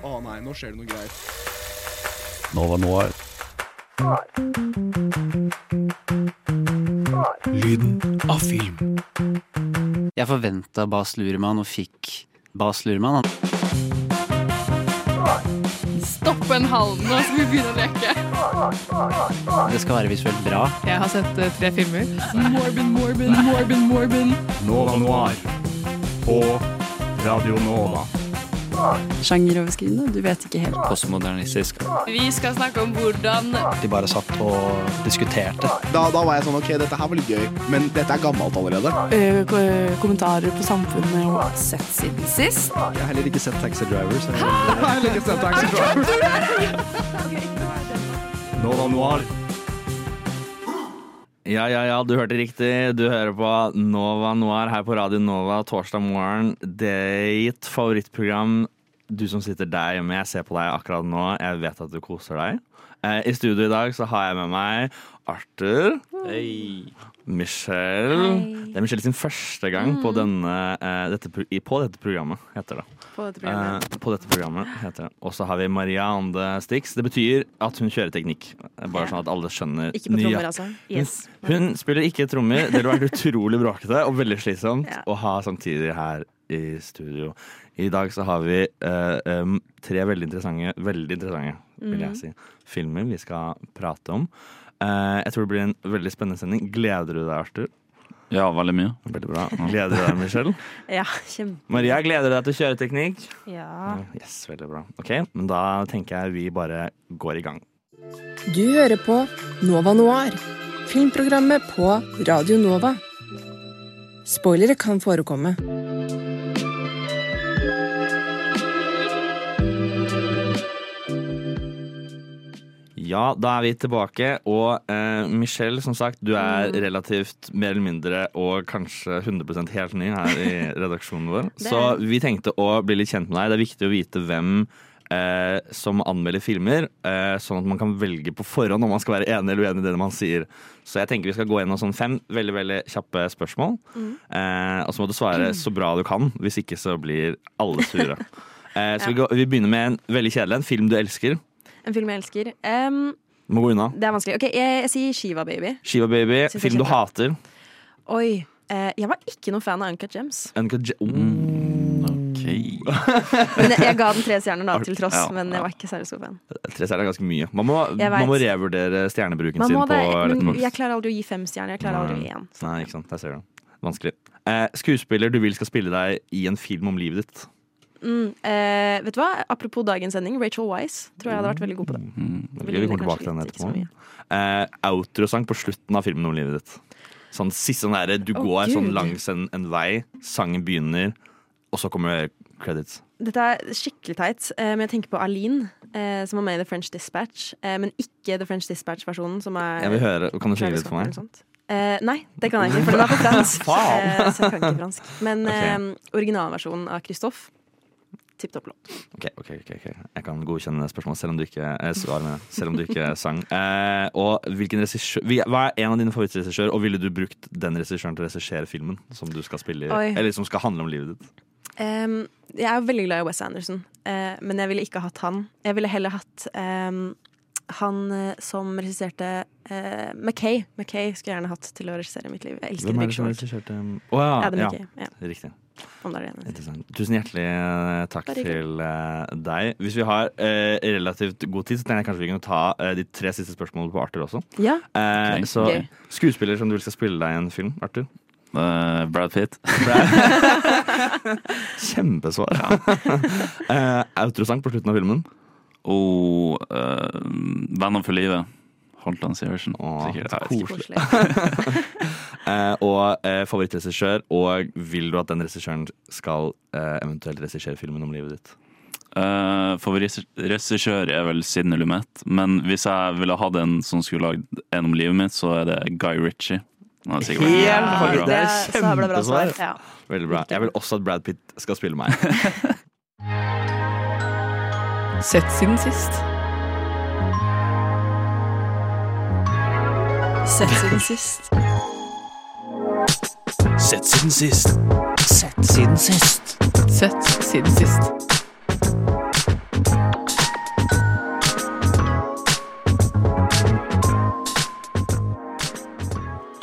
Å nei, nå skjer det noe greier. Nova Noir. Lyden av film. Jeg forventa Bas Luhrmann og fikk Bas Luhrmann. Stopp en hal, nå skal vi begynne å leke. Det skal være visuelt bra. Jeg har sett eh, tre filmer. Morbin, Morbin, Morbin, Morbin. Nova Noir. På Radio Nova. Sjangeroverskridende, du vet ikke helt. Postmodernistisk. Vi skal snakke om hvordan De bare satt og diskuterte. Da, da var jeg sånn OK, dette her var litt gøy, men dette er gammelt allerede. Uh, kommentarer på samfunnet og sett siden sist. Jeg har heller ikke sett Taxi Driver. Så jeg... jeg har heller ikke sett Taxi Driver. Nova Noir. Ja, ja, ja, du hørte riktig. Du hører på Nova Noir her på Radio Nova torsdag morgen. Ditt favorittprogram. Du som sitter der hjemme, jeg ser på deg akkurat nå. Jeg vet at du koser deg. Eh, I studio i dag så har jeg med meg Arthur. Michelle. Det er Michelle sin første gang på, denne, eh, dette, på dette programmet, heter det. På dette programmet. Eh, på dette programmet heter det. Og så har vi Maria Ande Stix. Det betyr at hun kjører teknikk. Bare sånn at alle skjønner Ikke på trommer, altså. Yes. hun spiller ikke trommer. Det ville vært utrolig bråkete og veldig slitsomt Ja. å ha samtidig her i studio. I dag så har vi eh, um, tre veldig interessante, veldig interessante vil jeg si, filmer vi skal prate om. Eh, jeg tror det blir en veldig spennende sending. Gleder du deg, Arthur? Ja, veldig mye. Veldig bra. Gleder du deg, Michelle? Ja, kjempe... Maria, gleder du deg til kjøreteknikk? Ja. Yes, veldig bra. Ok, men da tenker jeg vi bare går i gang. Du hører på Nova Noir, filmprogrammet på Radio Nova. Spoilere kan forekomme. Ja, da er vi tilbake. Og eh, Michelle, som sagt, du er relativt mer eller mindre og kanskje 100 helt ny her i redaksjonen vår. Så vi tenkte å bli litt kjent med deg. Det er viktig å vite hvem eh, som anmelder filmer, eh, sånn at man kan velge på forhånd om man skal være enig eller uenig i det man sier. Så jeg tenker vi skal gå gjennom sånn fem veldig veldig kjappe spørsmål. Eh, og så må du svare så bra du kan. Hvis ikke så blir alle sure. Eh, så vi, går, vi begynner med en veldig kjedelig en. Film du elsker. En film jeg elsker. Um, Må gå unna. det er vanskelig. Ok, jeg, jeg sier Shiva Baby. Shiva Baby, Synes film du hater. Oi. eh, jeg var ikke noen fan av Uncut Gems. Uncut Ge- oh. OK. Men jeg, jeg ga den tre stjerner da, til tross, Ja, men jeg var ikke særlig stor fan. Tre stjerner er ganske mye. Man må, Jeg man må vet. revurdere stjernebruken Man sin må på det, men Letterboxd. jeg klarer aldri å gi fem stjerner. Jeg klarer aldri å gi én. Nei, ikke sant. Der ser du. Vanskelig. Eh, skuespiller du vil skal spille deg i en film om livet ditt. Mm, eh, vet du hva? Apropos dagens sending, Rachel Wise tror jeg hadde vært veldig god på det. Mm, Ville vi kommer tilbake til den etterpå. Eh, Outrosang på slutten av filmen om livet ditt. Sånn siste sånn derre Du oh, går sånn langs en, en vei, sangen begynner, og så kommer credits. Dette er skikkelig teit, eh, men jeg tenker på Aline, eh, som var med i The French Dispatch. Eh, men ikke The French Dispatch-versjonen, som er Jeg vil høre. Kan du synge litt for meg? Uh. Nei, det kan jeg ikke, for den er på fransk. Eh, så jeg kan ikke fransk. Men okay. uh, originalversjonen av Christophe, tipp topp låt. Okay, okay, okay, ok. Jeg kan godkjenne spørsmålet selv om du ikke eh, svar med. Selv om du ikke sang. Eh, og hvilken regissør Hva er en av dine favorittregissører, og ville du brukt den regissøren til å regissere filmen som du skal spille i? Oi. Eller som skal handle om livet ditt? Um, jeg er veldig glad i Wes Anderson, uh, men jeg ville ikke hatt han. Jeg ville heller hatt um, han eh, som regisserte uh, Mackay. Mackay skulle jeg gjerne hatt til å regissere mitt liv. Jeg elsker Hvem er det som regisserte Å ja, Adam ja. Ja, Riktig. Om det er det ene. Tusen hjertelig eh, takk til eh, deg. Hvis vi har eh, relativt god tid, så tenker jeg kanskje vi kan ta eh, de tre siste spørsmålene på Arthur også. Ja, Eh, så okay. skuespiller som du vil skal spille deg i en film, Arthur? Uh, Brad Pitt. Kjempesvar. eh, Outrosang på slutten av filmen. Og uh, Venner for livet. Halvdan Sivertsen. Sikkert. koselig. Eh, og eh, favorittregissør, og vil du at den regissøren skal eh, eventuelt regissere filmen om livet ditt? Uh, Favorittregissør er vel Sidney Lumet, men hvis jeg ville hatt en som skulle lagd en om livet mitt, så er det Guy Ritchie. Han hadde Helt bra. Det er så det bra svar. kjempesvar. Ja. Veldig bra. Jeg vil også at Brad Pitt skal spille meg. Sett siden sist. Sett siden sist. Sett siden sist. Sett siden sist. Sett siden sist.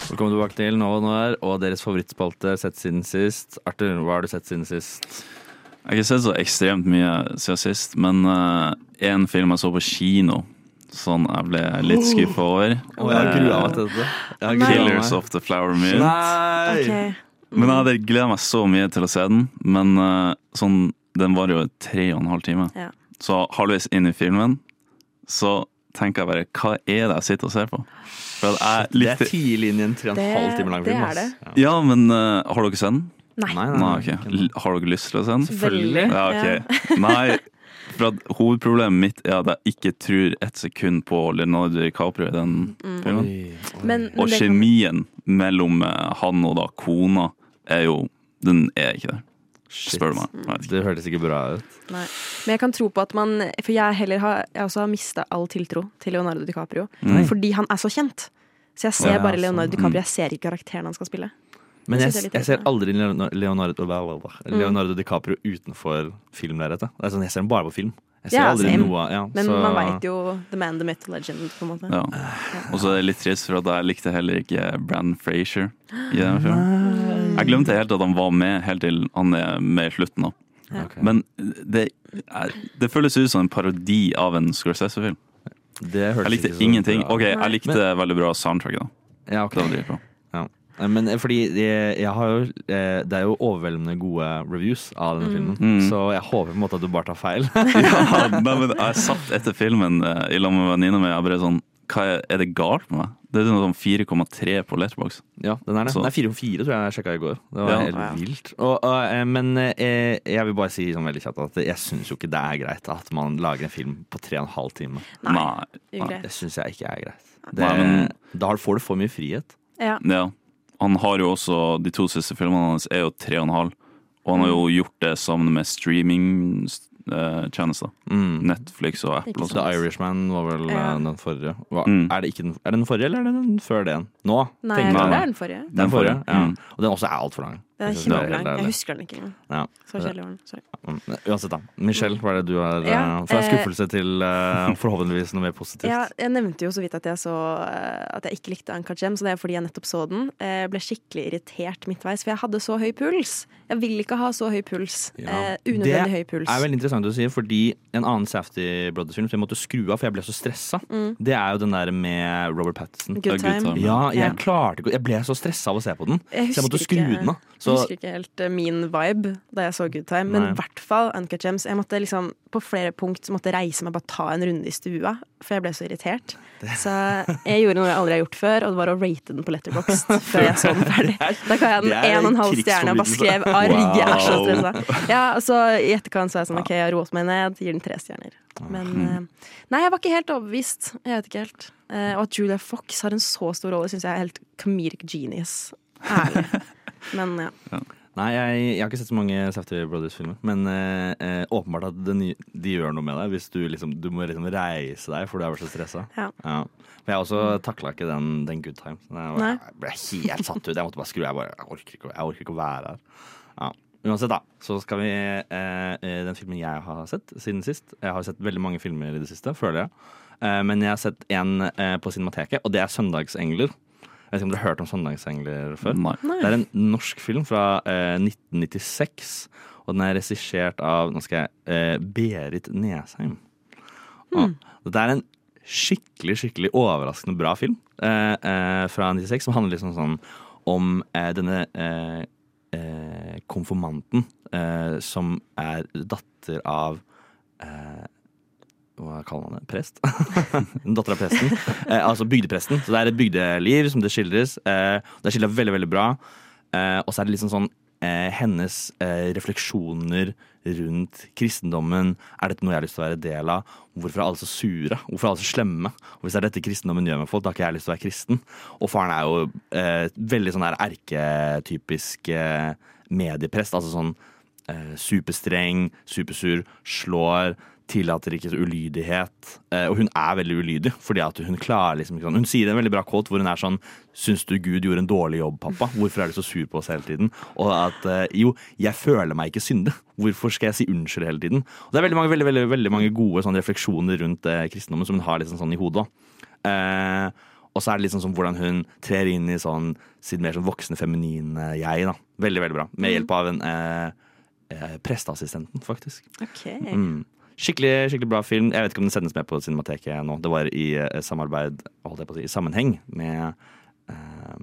Velkommen tilbake til Nå og Nå her, og deres favorittspalte Sett siden sist. Arthur, hva har du sett siden sist? Jeg har ikke sett så ekstremt mye siden sist, men eh, én uh, film jeg så på kino sånn jeg ble litt skuffa over. Oh, jeg har grua meg til dette. Jeg har Killers of the Flower Moon. Nei! Ok. Men jeg hadde gleda meg så mye til å se den, men eh, sånn, den var jo tre og en halv time. Ja. Så halvveis inn i filmen så tenker jeg bare hva er det jeg sitter og ser på? For at jeg Det er tidlig inn i en tre og en halv time lang det film. er det. Ja. Ja, men uh, har dere sett den? Nei. Nei, Nei, nei okay. Har dere lyst til å se den? Selvfølgelig. Ja, ok. Nei, for at hovedproblemet mitt er at jeg ikke tror ett sekund på Leonardo DiCaprio i den filmen. Oi. oi. men Og kan- kjemien mellom eh, han og da kona er jo Den er ikke der, spør du meg. Det hørtes ikke bra ut. Nei. Men jeg kan tro på at man For jeg heller har Jeg også har mista all tiltro til Leonardo DiCaprio. Mm. Fordi han er så kjent. Så jeg ser Ja, bare sånn. Leonardo DiCaprio. Jeg ser ikke karakteren han skal spille. Men jeg, jeg er jeg ser aldri Leonardo, Leonardo, Leonardo DiCaprio utenfor filmlerretet. Det er sånn, Jeg ser ham bare på film. Jeg ser Ja, aldri same. noe ja, Men så- man veit jo The Man, The Myth, The Legend, på en måte. Ja. Og så er det litt trist, for at jeg likte heller ikke Brann Frazier i denne filmen. Jeg glemte helt at han var med helt til han er med i slutten. da. Okay. Men det, det føles ut som en parodi av en Scorsese-film. Jeg likte ikke så ingenting. bra. Ok, jeg likte veldig bra soundtracket. da. Ja, ok. Det var dritbra. Ja. Men eh, fordi jeg, jeg har jo eh, Det er jo overveldende gode reviews av denne filmen, Mm. så jeg håper på en måte at du bare tar feil. Ja, nei, men jeg satt etter filmen eh, i lag med venninna mi og bare sånn hva er, er det galt med meg? Det er sånn 4,3 på Letterbox. Ja, den er det. Så- Nei, 4 på 4 tror jeg jeg sjekka i går. Det var Ja. helt Ja. vilt. Og, og, eh, men eh, jeg vil bare si sånn veldig kjapt at jeg syns jo ikke det er greit at man lager en film på 3 15 timer. Nei. Nei. Det syns jeg ikke er greit. Det, Nei, men- Da får du for mye frihet. Ja. Ja. Han har jo også De to siste filmene hans er jo tre Og en halv, og han har jo gjort det sammen med streamingtjenester. Mm. Netflix og Apple og The. Irishman var vel Ja. eh, den forrige. Hva, Mm. er, det ikke den, er det den forrige, eller er det den før den? Nå? Nei, jeg jeg. tror det er den forrige. Den forrige, ja. Mm. Og den også er altfor lang. Den er ikke noe det kjempelang. Jeg husker den ikke engang. Ja. Så kjedelig var den. Mm. Uansett, da. Michelle, hva er det du har Ja, eh, Fra eh, skuffelse til eh, forhåpentligvis noe mer positivt. Ja, jeg nevnte jo så vidt at jeg, så, eh, at jeg ikke likte Anka Jem, så det er fordi jeg nettopp så den. Eh, Jeg ble skikkelig irritert midtveis, for jeg hadde så høy puls. Jeg vil ikke ha så høy puls. Ja. Uh, unødvendig høy puls. Det er veldig interessant å si, fordi en annen Safety Brothers-film som jeg måtte skru av, for jeg ble så stressa, Mm. det er jo den der med Robert Pattinson. Good Good time. Ja, jeg Ja. klarte ikke Jeg ble så stressa av å se på den, Jeg så jeg måtte skru ikke- den av. Jeg husker ikke helt eh, min vibe da jeg så Good Time, men i hvert fall Uncut Gems. Jeg måtte liksom, på flere punkt måtte reise meg og bare ta en runde i stua, for jeg ble så irritert. Så jeg gjorde noe jeg aldri har gjort før, og det var å rate den på Letterboxd før jeg så den ferdig. Da ga jeg den en og en halv stjerne og bare skrev arg, jeg er så stressa. Ja, og så i etterkant så er jeg sånn OK, jeg har roet meg ned, gir den tre stjerner. Men eh, nei, jeg var ikke helt overbevist. Jeg vet ikke helt. Eh, Og at Julia Fox har en så stor rolle, syns jeg er helt comedic genius. Ærlig. Men ja. Nei, jeg, jeg har ikke sett så mange Safety Brothers-filmer, men eh, eh, åpenbart at det de gjør noe med deg hvis du liksom Du må liksom reise deg for du har vært så stressa. Ja. For jeg også takla ikke den, den good time. Så jeg, jeg ble helt satt ut. Jeg måtte bare skru. Jeg, bare, orker, ikke, orker ikke å være her. Ja. Uansett, da. Så skal vi eh, eh, Den filmen jeg har sett siden sist Jeg har sett veldig mange filmer i det siste, føler jeg. Eh, men jeg har sett en eh, på Cinemateket, og det er 'Søndagsengler'. Jeg vet ikke om dere har hørt om 'Søndagsengler' før? Nei. Nei. Det er en norsk film fra eh, 1996, og den er regissert av nå skal jeg, eh, Berit Nesheim. Og Det er en skikkelig skikkelig overraskende bra film eh, eh, fra 96, som handler liksom sånn om eh, denne eh, eh, konfirmanten eh, som er datter av eh, hva kaller man det? Prest? Datter av presten. Eh, altså bygdepresten. Så det er et bygdeliv som det skildres. Eh, det er veldig, veldig bra. Eh, og så er det liksom sånn eh, hennes eh, refleksjoner rundt kristendommen. Er dette noe jeg har lyst til å være del av? Hvorfor er alle så sure? Hvorfor er alle så slemme? Og hvis det er dette kristendommen gjør med folk, da har ikke jeg lyst til å være kristen. Og faren er jo eh, veldig sånn der erketypisk medieprest. Altså sånn superstreng, supersur, slår, tillater ikke ulydighet. Eh, og hun er veldig ulydig, fordi at hun klarer liksom ikke sånn Hun sier en veldig bra quote hvor hun er sånn Syns du Gud gjorde en dårlig jobb, pappa? Hvorfor er du så sur på oss hele tiden? Og at eh, jo, jeg føler meg ikke synde. Hvorfor skal jeg si unnskyld hele tiden? Og det er veldig mange, veldig, veldig, veldig mange gode sånn, refleksjoner rundt eh, kristendommen som hun har liksom sånn i hodet. Eh, og så er det litt sånn hvordan hun trer inn i sånn sitt mer sånn voksne, feminine jeg. da. Veldig, veldig bra. Med hjelp av en eh, eh, presteassistenten, faktisk. Ok. Mm. Skikkelig, skikkelig bra film. Jeg vet ikke om den sendes med på Cinemateket nå. Det var i eh, samarbeid, holdt jeg på å si, i sammenheng med eh,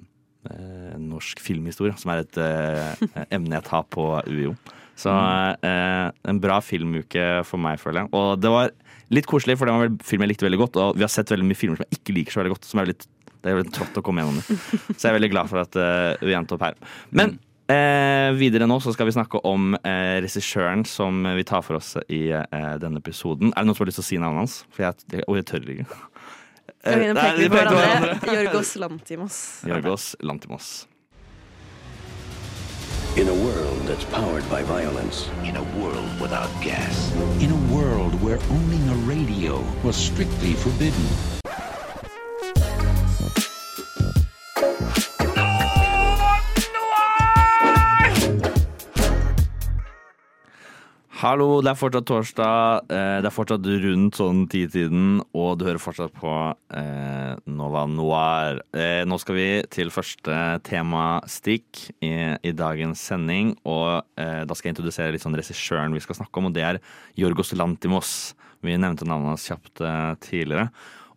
eh, norsk filmhistorie, som er et eh, emne jeg tar på UiO. Så eh, en bra filmuke for meg, føler jeg. Og det var litt koselig, for det var en film jeg likte veldig godt. Og vi har sett veldig mye filmer som jeg ikke liker så veldig godt. Som er litt, det er veldig trått å komme gjennom det. Så jeg er veldig glad for at uh, vi endte opp her. Men eh, videre nå så skal vi snakke om eh, regissøren som vi tar for oss i eh, denne episoden. Er det noen som har lyst til å si navnet hans? For jeg, og jeg tør ikke. Ok, nå Nei, peker vi vi på peker på hverandre. Jorgos Lantimos. Jorgos Lantimos. In a world that's powered by violence. In a world without gas. In a world where owning a radio was strictly forbidden. Hallo, det er fortsatt torsdag. eh, Det er fortsatt rundt sånn titiden, og du hører fortsatt på eh, Nova Noir. Eh, nå skal vi til første temastikk i, i dagens sending, og da skal jeg introdusere litt sånn regissøren vi skal snakke om, og det er Jorgos Lantimos. Vi nevnte navnet hans kjapt tidligere.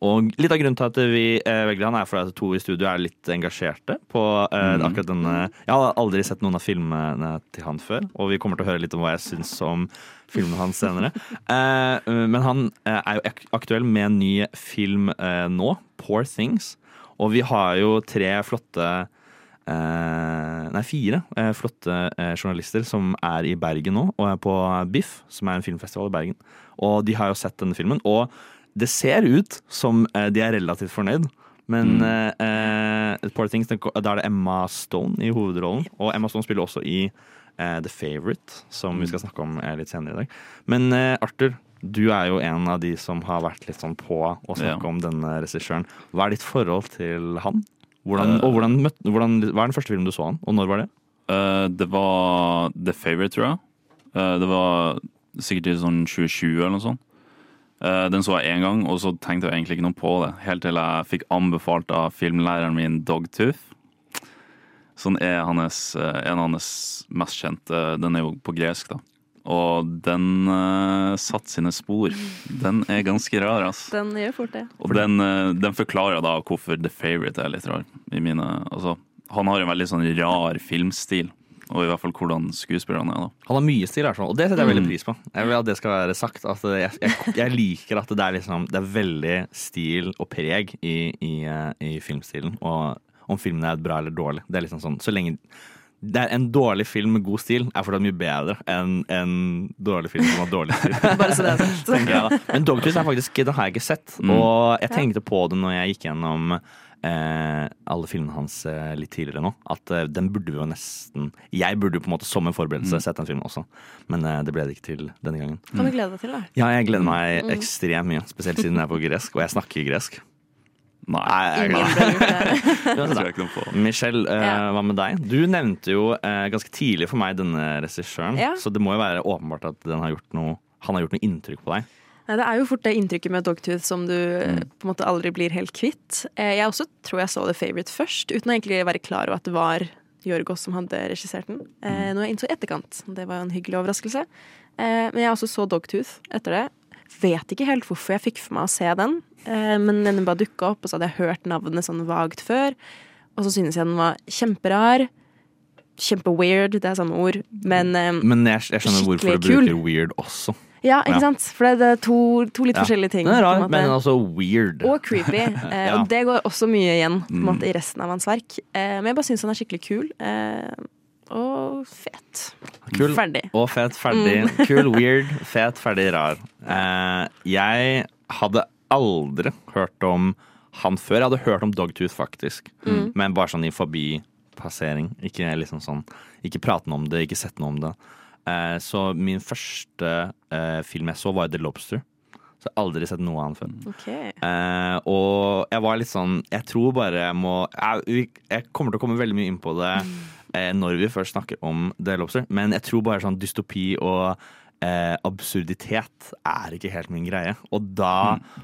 Og litt av grunnen til at vi eh, velger han, er fordi at to i studio er litt engasjerte på eh, akkurat denne Jeg har aldri sett noen av filmene til han før, og vi kommer til å høre litt om hva jeg syns om filmene hans senere. Eh, men han eh, er jo aktuell med en ny film eh, nå, 'Poor Things'. Og vi har jo tre flotte eh, Nei, fire eh, flotte eh, journalister som er i Bergen nå, og er på BIFF, som er en filmfestival i Bergen. Og de har jo sett denne filmen. Og det ser ut som eh, de er relativt fornøyd. Men mm. eh, Poor Things, den- da er det Emma Stone i hovedrollen. Og Emma Stone spiller også i eh, The Favourite, som vi skal snakke om eh, litt senere i dag. Men eh, Arthur, du er jo en av de som har vært litt sånn på å snakke Ja. om denne regissøren. Hva er ditt forhold til han? Hvordan, og hvordan, hvordan, hva er den første filmen du så han, og når var det? Uh, det var The Favourite, tror jeg. Uh, det var sikkert i sånn 2020 eller noe sånt. Eh, den så jeg én gang, og så tenkte jeg egentlig ikke noe på det. Helt til jeg fikk anbefalt av filmlæreren min Dogtooth. Sånn er hans, eh, en av hans mest kjente. Den er jo på gresk, da. Og den uh, satte sine spor. Den er ganske rar, ass. Den gjør fort det. Og den, uh, den forklarer da hvorfor The Favourite er litt rar. I mine, altså, han har en veldig sånn rar filmstil, og i hvert fall hvordan skuespillerne er. da. Han har mye stil, i hvert fall, og det setter jeg veldig Mm. pris på. Jeg vil at det skal være sagt. At jeg, jeg, jeg liker at det er, liksom, det er veldig stil og preg i, i, eh, i filmstilen. Og om filmen er bra eller dårlig. Det er liksom sånn, så lenge det er En dårlig film med god stil er fortsatt mye bedre enn en dårlig film som har dårlig stil. Bare så det er da. Men Dogtooth er faktisk, den har jeg ikke sett. Mm. Og jeg tenkte på det når jeg gikk gjennom eh, alle filmene hans eh, litt tidligere nå. At eh, den burde vi jo nesten Jeg burde jo på en måte som en forberedelse Mm. sett den filmen også. Men eh, det ble det ikke til denne gangen. Kan du glede deg til, da? Ja, jeg gleder meg ekstremt mye. Spesielt siden jeg er på gresk, og jeg snakker gresk. Nei, jeg er det. det ikke noe på. Michelle, eh, hva med deg? Du nevnte jo eh, ganske tidlig for meg denne regissøren, Ja. så det må jo være åpenbart at den har gjort noe, han har gjort noe inntrykk på deg. Nei, det er jo fort det inntrykket med Dogtooth som du Mm. på en måte aldri blir helt kvitt. Eh, Jeg også tror jeg så The Favourite først, uten å egentlig være klar over at det var Jørgos som hadde regissert den. Mm. Eh, Noe jeg innså i etterkant. Det var jo en hyggelig overraskelse. Eh, Men jeg også så Dogtooth etter det. Vet ikke helt hvorfor jeg fikk for meg å se den, men den bare dukka opp, og så hadde jeg hørt navnet sånn vagt før. Og så synes jeg den var kjemperar. Kjempeweird, det er samme ord. Men eh, Men jeg, jeg skjønner hvorfor du kul. bruker weird også. Ja, ikke sant? For det er to, to litt forskjellige ting. Den er rar, men også weird. Og creepy. Eh. Og det går også mye igjen Mm. måte, i resten av hans verk. Eh, men jeg bare syns han er skikkelig kul. Eh, og fet. Kul. Ferdig. Og fet, ferdig. Mm. Kul, weird, fet, ferdig, rar. Eh, jeg hadde aldri hørt om han før. Jeg hadde hørt om Dogtooth, faktisk. Mm. Men bare sånn i forbipassering. Ikke liksom sånn Ikke praten om det, ikke sett noe om det. Så min første eh, film jeg så, var The Lobster. Så jeg har aldri sett noe annet før. Okay. Uh, og jeg var litt sånn Jeg tror bare jeg må Jeg, jeg kommer til å komme veldig mye inn på det uh, når vi først snakker om The Lobster, men jeg tror bare sånn dystopi og eh, absurditet er ikke helt min greie. Og da eh,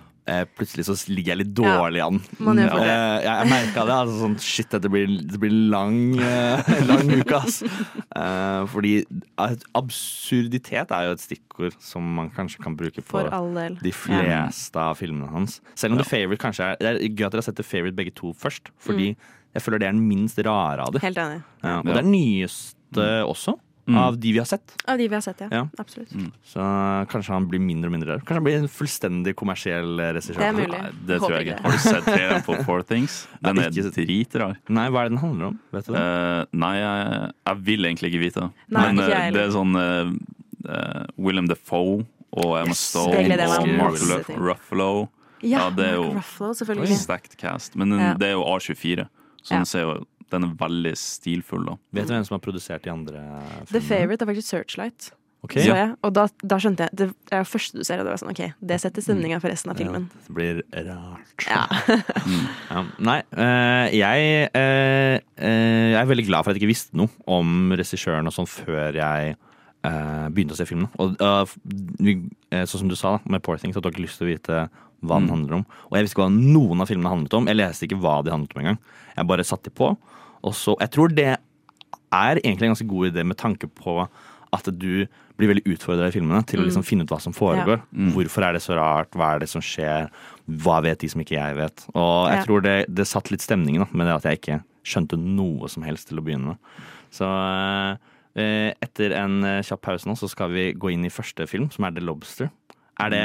plutselig så ligger jeg litt dårlig an. det. Eh, jeg jeg merka det. Altså, sånn, shit, dette blir, det blir lang, eh, lang uke, ass. Eh, fordi eh, absurditet er jo et stikkord som man kanskje kan bruke på For all del. de fleste av filmene hans. Selv om The Favourite kanskje er Det er gøy at dere har sett The Favourite begge to først, fordi jeg føler det er den minst rare av dem. Helt enig. Ja, og Ja. det er den nyeste også, Mm. av de vi har sett. Av de vi har sett, ja. Ja. Absolutt. Så kanskje han blir mindre og mindre rar. Kanskje han blir en fullstendig kommersiell eh, regissør. Det er mulig. Nei, det tror jeg ikke. Har du sett traileren på Four Things? Den er ikke dritrar. Nei, hva er det den handler om? Vet du det? Uh, nei, jeg, jeg vil egentlig ikke vite. Nei, Men ikke jeg eh, det er sånn uh, eh, William Defoe og Emma Yes, Stone og Mark. Ruffalo. Ja, Ja, det er jo- Ruffalo, selvfølgelig. Stacked cast. Men den, Ja. det er jo A24, så Ja. den, ser jo, den er veldig stilfull, da. Vet du hvem som har produsert de andre The filmene? Favourite er faktisk Searchlight. Okay. Så jeg, og da, da skjønte jeg Det er det første du ser, og det var sånn OK, det setter stemninga for resten av filmen. Ja, det blir rart. Ja. Ja, nei, øh, jeg, eh, eh, jeg er veldig glad for at jeg ikke visste noe om regissøren og sånn før jeg eh, begynte å se filmene. Og uh, vi- sånn som du sa da, med Poor Things, at du har ikke lyst til å vite hva den Mm. handler om. Og jeg visste ikke hva noen av filmene handlet om. Jeg leste ikke hva de handlet om engang. Jeg bare satte de på. Og så, jeg tror det er egentlig en ganske god idé med tanke på at du blir veldig utfordra i filmene til å liksom finne ut hva som foregår. Hvorfor er det så rart? Hva er det som skjer? Hva vet de som ikke jeg vet? Og jeg Ja. tror det, det satt litt stemningen da, med det at jeg ikke skjønte noe som helst til å begynne med. Så eh, etter en eh, kjapp pause nå, så skal vi gå inn i første film, som er The Lobster. Er det,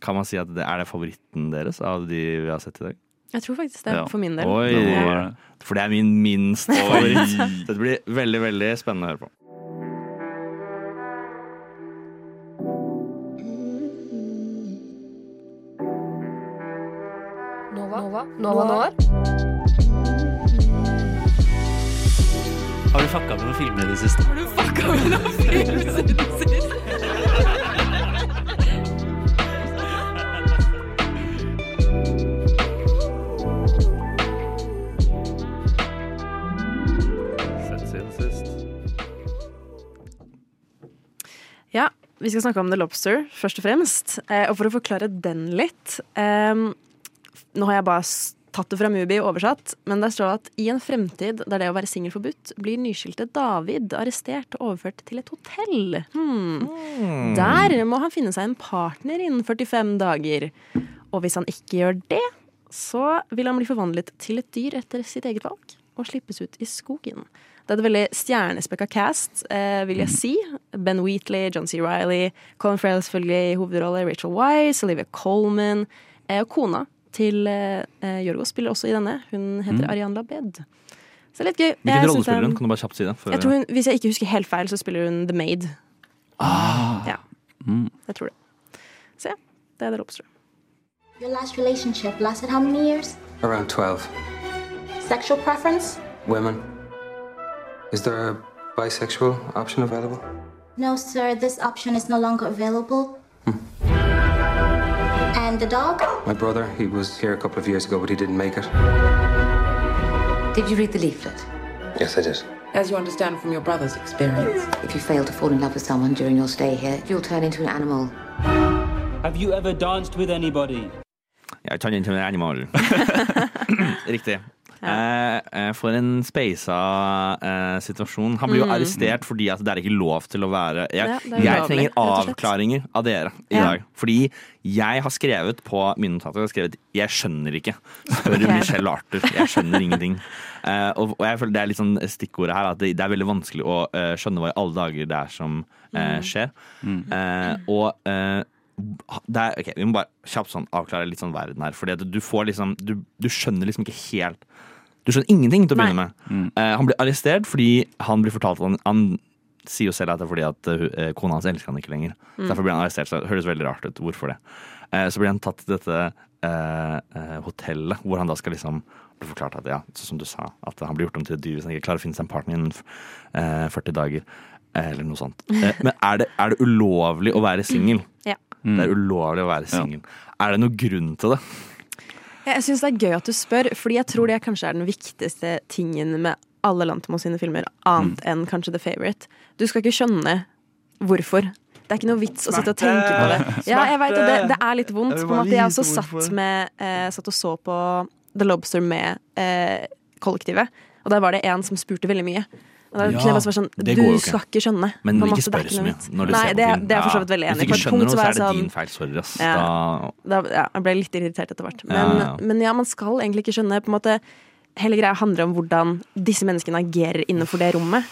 kan man si at det er det favoritten deres av de vi har sett i dag? Jeg tror faktisk det, Ja. for min del. Oi, Det for det er min minst favoritt. Dette blir veldig, veldig spennende å høre på. Nova? Nova? Nova Noir? Fucka med noen filmer i det siste? Har du fucka med noen film i det Sett siden sist. Ja, vi skal snakke om The Lobster, først og fremst. Eh, og for å forklare den litt ehm, Nå har jeg bare tatt det fra Mubi oversatt, men der står at i en fremtid der det å være singel forbudt, blir nyskilte David arrestert og overført til et hotell. Hmm. Der må han finne seg en partner innen 45 dager. Og hvis han ikke gjør det, så vil han bli forvandlet til et dyr etter sitt eget valg og slippes ut i skogen. Det er et veldig stjernespekka cast, eh, vil jeg si. Ben Wheatley, John C. Reilly, Colin Farrell selvfølgelig i hovedrolle, Rachel Weisz, Olivia Colman. Eh, og kona til eh, eh, Jorgos spiller også i denne. Hun heter Ariane Labed. Så det er litt gøy. Hvilken rolle spiller er- hun? Kan du bare kjapt si det? Jeg tror hun, hvis jeg ikke husker helt feil, så spiller hun The Maid. Ja, Mm. jeg tror det. Så ja, det er The Lobster. Your last relationship lasted how many years? Around 12. Sexual preference? Women. Is there a bisexual option available? No, sir, this option is no longer available. And the dog? My brother, he was here a couple of years ago, but he didn't make it. Did you read the leaflet? Yes, I did. As you understand from your brother's experience, if you fail to fall in love with someone during your stay here, you'll turn into an animal. Have you ever danced with anybody? Jeg tar den til en animal. Riktig. Eh, eh, for en speisa eh, situasjon. Han blir jo Mm. arrestert fordi at det er ikke lov til å være Jeg, Ja, det er jeg ulovlig, trenger rett og slett. avklaringer av dere i Ja. dag. Fordi jeg har skrevet på mine notater jeg har skrevet, 'Jeg skjønner ikke'. Spør Ok. Michelle Arthur. Jeg skjønner ingenting. Eh, og, og jeg føler det er litt sånn stikkordet her, at det, det er veldig vanskelig å eh, skjønne hva i alle dager det er som eh, Mm. skjer. Eh, og eh, det er, ok, Vi må bare kjapt sånn avklare litt sånn verden her. Fordi at du får liksom Du, du skjønner liksom ikke helt Du skjønner ingenting til å begynne med. Eh, han blir arrestert fordi han blir fortalt at han, han sier jo selv at det er fordi at uh, kona hans elsker han ikke lenger. Mm. Derfor blir han arrestert. Så det høres veldig rart ut. Hvorfor det? Uh, så blir han tatt til dette eh, eh, hotellet, hvor han da skal liksom bli forklart at ja, som du sa, at han blir gjort om til et dyr hvis han ikke klarer å finne seg en partner innen eh, 40 dager. Eller noe sånt. Men er det, er det ulovlig å være singel? Ja. Det er ulovlig å være singel. Er det noen grunn til det? Jeg syns det er gøy at du spør, fordi jeg tror det kanskje er den viktigste tingen med alle Lantemo sine filmer, annet enn kanskje The Favourite. Du skal ikke skjønne hvorfor. Det er ikke noe vits å sitte og tenke på det. Ja, jeg vet, det, det er litt vondt. På en måte, jeg også satt, med, eh, satt og så på The Lobster med eh, kollektivet, og der var det en som spurte veldig mye. Da Ja, kunne jeg bare sånn Du skal ikke skjønne. Men ikke er spør så mye når du Nei, ser på det, film. det er jeg for så vidt veldig enig i. Hvis du ikke skjønner noe, så er det sånn din feil. Sorry, ass. Ja. Da, ja, jeg ble litt irritert etter hvert. Men Ja, men ja, man skal egentlig ikke skjønne på en måte, Hele greia handler om hvordan disse menneskene agerer innenfor det rommet.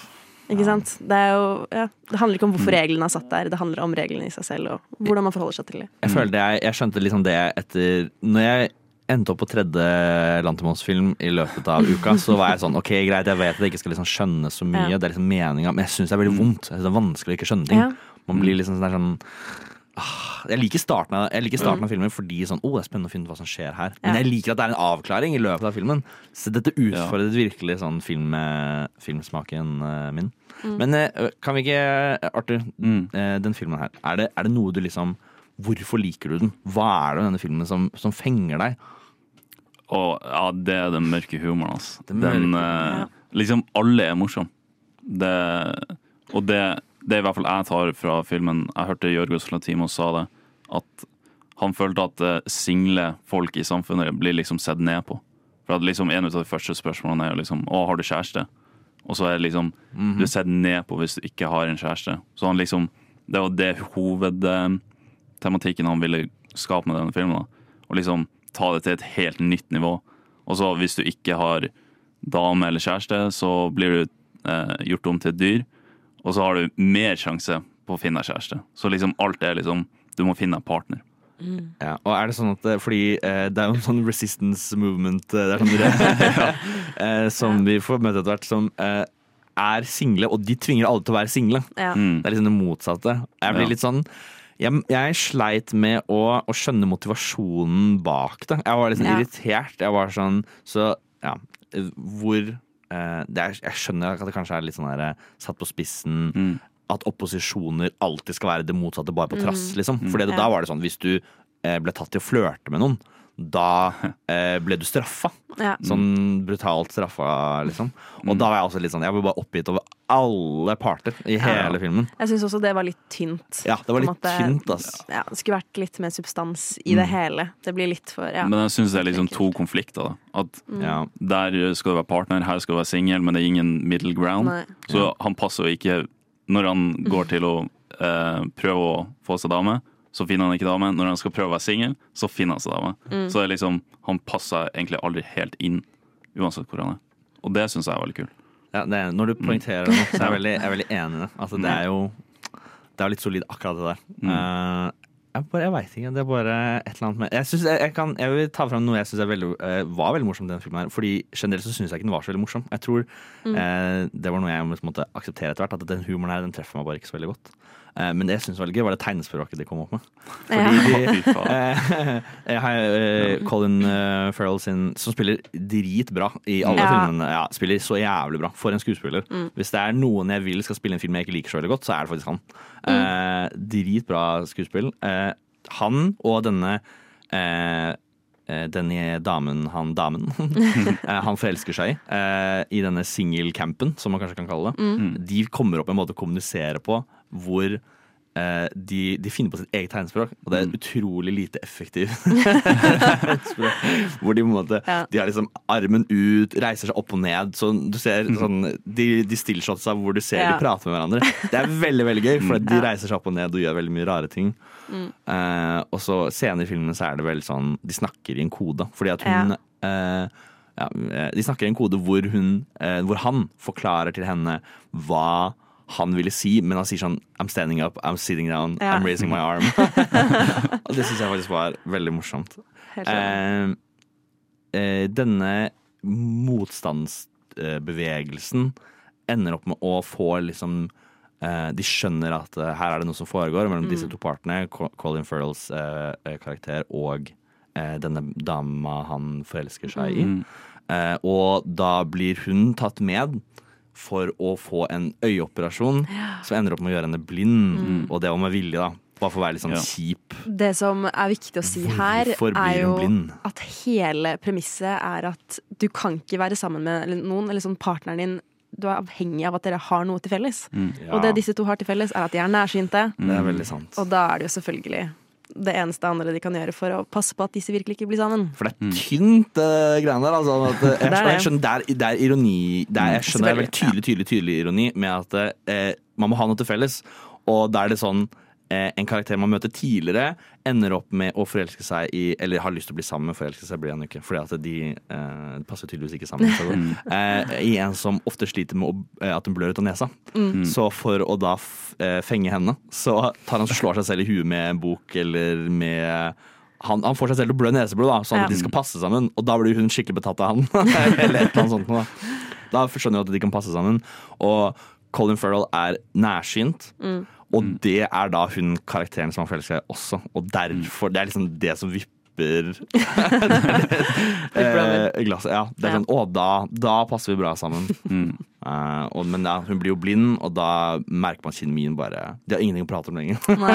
Ikke sant? Det, jo, ja, det handler ikke om hvorfor reglene er satt der, det handler om reglene i seg selv og hvordan man forholder seg til det. Jeg følte jeg, jeg skjønte liksom det etter Når jeg endte opp på tredje Lantimos-film i løpet av uka, så var jeg sånn OK, greit, jeg vet at jeg ikke skal liksom skjønne så mye, Ja. det er liksom meninga, men jeg syns det er veldig vondt. Jeg synes det er vanskelig å ikke skjønne ting. Ja. Man blir liksom sånn sånn ah, jeg liker starten av, jeg liker starten Mm. av filmen fordi sånn, oh, det er spennende å finne ut hva som skjer her. Men Ja. jeg liker at det er en avklaring i løpet av filmen. Så dette utfordret virkelig sånn film, eh, filmsmaken eh, min. Mm. Men eh, kan vi ikke, Arthur, mm. den filmen her, er det, er det noe du liksom Hvorfor liker du den? Hva er det med denne filmen som, som fenger deg? Og ja, det er den mørke humoren, altså. Den mørke Den, eh, Liksom, alle er morsomme. Det, og det, det er i hvert fall jeg tar fra filmen. Jeg hørte Jørgos Lantimos sa det, at han følte at eh, single folk i samfunnet blir liksom sett ned på. For at liksom En av de første spørsmålene er jo liksom Å, har du kjæreste? Og så er det liksom Mhm. Du er sett ned på hvis du ikke har en kjæreste. Så han liksom Det var det hovedtematikken han ville skape med denne filmen. da Og liksom ta det til et helt nytt nivå. Og så hvis du ikke har dame eller kjæreste, så blir du eh, gjort om til et dyr. Og så har du mer sjanse på å finne deg kjæreste. Så liksom alt er liksom Du må finne en partner. Ja, og er det sånn at eh, Fordi eh, det er jo en sånn resistance movement eh, det er sånn, eh, som vi får møte etter hvert, som eh, er single, og de tvinger alle til å være single. Ja. Det er liksom det motsatte. Jeg blir Ja. litt sånn jeg, jeg sleit med å, å skjønne motivasjonen bak det. Jeg var sånn Ja. irritert. Jeg var sånn Så ja, hvor eh, det er, Jeg skjønner at det kanskje er litt sånn her, eh, satt på spissen. At opposisjoner alltid skal være det motsatte, bare på trass. Mm. liksom Mm. Ja. da var det sånn hvis du eh, ble tatt til å flørte med noen, da eh, ble du straffa. Ja. Sånn brutalt straffa, liksom. Og da var jeg også litt sånn Jeg var bare oppgitt over alle parter i hele filmen. Jeg syns også det var litt tynt. Ja, det var litt måte- tynt, ass. Ja, det skulle vært litt mer substans i det Mm. hele. Det blir litt for ja. Men jeg syns det er liksom to konflikter. da At Mm. Der skal du være partner, her skal du være singel, men det er ingen middle ground. Nei. Så han passer jo ikke Når han går til å eh, prøve å få seg dame, så finner han ikke dame. Når han skal prøve å være singel, så finner han seg dame. Mm. Så det er liksom, han passer egentlig aldri helt inn, uansett hvor han er. Og det syns jeg er veldig kult. Ja, er, når du poengterer det, så er jeg veldig, jeg er veldig enig i det. Altså, det er jo Det er litt solid, akkurat det der. Eh, jeg bare, jeg veit ikke. Det er bare et eller annet med Jeg, synes, jeg, jeg, kan, jeg vil ta fram noe jeg syns var veldig morsomt i den filmen. her Fordi Generelt så syns jeg ikke den var så veldig morsom. Jeg tror Mm. uh, Det var noe jeg måtte akseptere etter hvert. At den humoren her den treffer meg bare ikke så veldig godt. Eh, men det jeg syns var veldig gøy, var det tegnespråket de kom opp med. Fordi de, eh, jeg har eh, Colin eh, Farrell sin, som spiller dritbra i alle Ja. filmene. Ja, spiller så jævlig bra. For en skuespiller. Mm. Hvis det er noen jeg vil skal spille en film jeg ikke liker så veldig godt, så er det faktisk han. Eh, dritbra skuespill. Eh, han og denne denne damen, han damen, han forelsker seg i, eh, i denne singelcampen, som man kanskje kan kalle det. Mm. De kommer opp med en måte å kommunisere på hvor eh, de, de finner på sitt eget tegnspråk, og det er utrolig lite effektivt. hvor de på en måte Ja. De har liksom armen ut, reiser seg opp og ned. Så du ser sånn De, de stillshotsa hvor du ser Ja. de prater med hverandre. Det er veldig veldig gøy, for de reiser seg opp og ned og gjør veldig mye rare ting. Mm. Eh, og så senere i filmen så er det vel sånn De snakker i en kode. Fordi at hun eh, ja, eh, De snakker i en kode hvor hun eh, Hvor han forklarer til henne hva han ville si, men han sier sånn I'm standing up, I'm sitting down, Ja. I'm raising my arm. og det syns jeg faktisk var veldig morsomt. Eh, eh, denne motstandsbevegelsen ender opp med å få liksom eh, De skjønner at eh, her er det noe som foregår mellom disse Mm. to partene. Colin Furrells eh, karakter og eh, denne dama han forelsker seg i. Mm. Eh, og da blir hun tatt med for å få en øyeoperasjon som ender opp med å gjøre henne blind. Mm. Og det var med vilje, da. Bare for å være litt sånn Ja. kjip. Det som er viktig å si her, er jo blind? at hele premisset er at du kan ikke være sammen med noen, eller sånn partneren din, du er avhengig av at dere har noe til felles. Mm. Og det disse to har til felles, er at de er nærsynte. Det er veldig sant. Og da er det jo selvfølgelig det eneste andre de kan gjøre for å passe på at disse virkelig ikke blir sammen. For det er tynt, det greiene der. Altså, at, eh, jeg, jeg skjønner, det er, det er ironi det er, Jeg skjønner det er veldig tydelig, tydelig, tydelig ironi med at uh, man må ha noe til felles. Og da er det sånn en karakter man møter tidligere, ender opp med å forelske seg i Eller har lyst til å bli sammen, med, forelske seg blir han ikke. Fordi at de eh, passer tydeligvis ikke sammen. Så, Mm. eh, I en som ofte sliter med å, eh, at hun blør ut av nesa. Mm. Så for å da eh, fenge henne, så tar han så slår seg selv i huet med en bok eller med han, han får seg selv til å blø neseblod, da, sånn at de skal passe sammen. Og da blir hun skikkelig betatt av han. eller et eller annet sånt. Da. da skjønner hun at de kan passe sammen. Og Colin Farrell er nærsynt. Mm. Og det er da hun karakteren som han forelsker seg også. Og derfor, Det er liksom det som vipper eh, glasset. Ja, det er sånn Å, da, da passer vi bra sammen. Eh, og, men ja, hun blir jo blind, og da merker man kjemien bare De har ingenting å prate om lenger. Nei,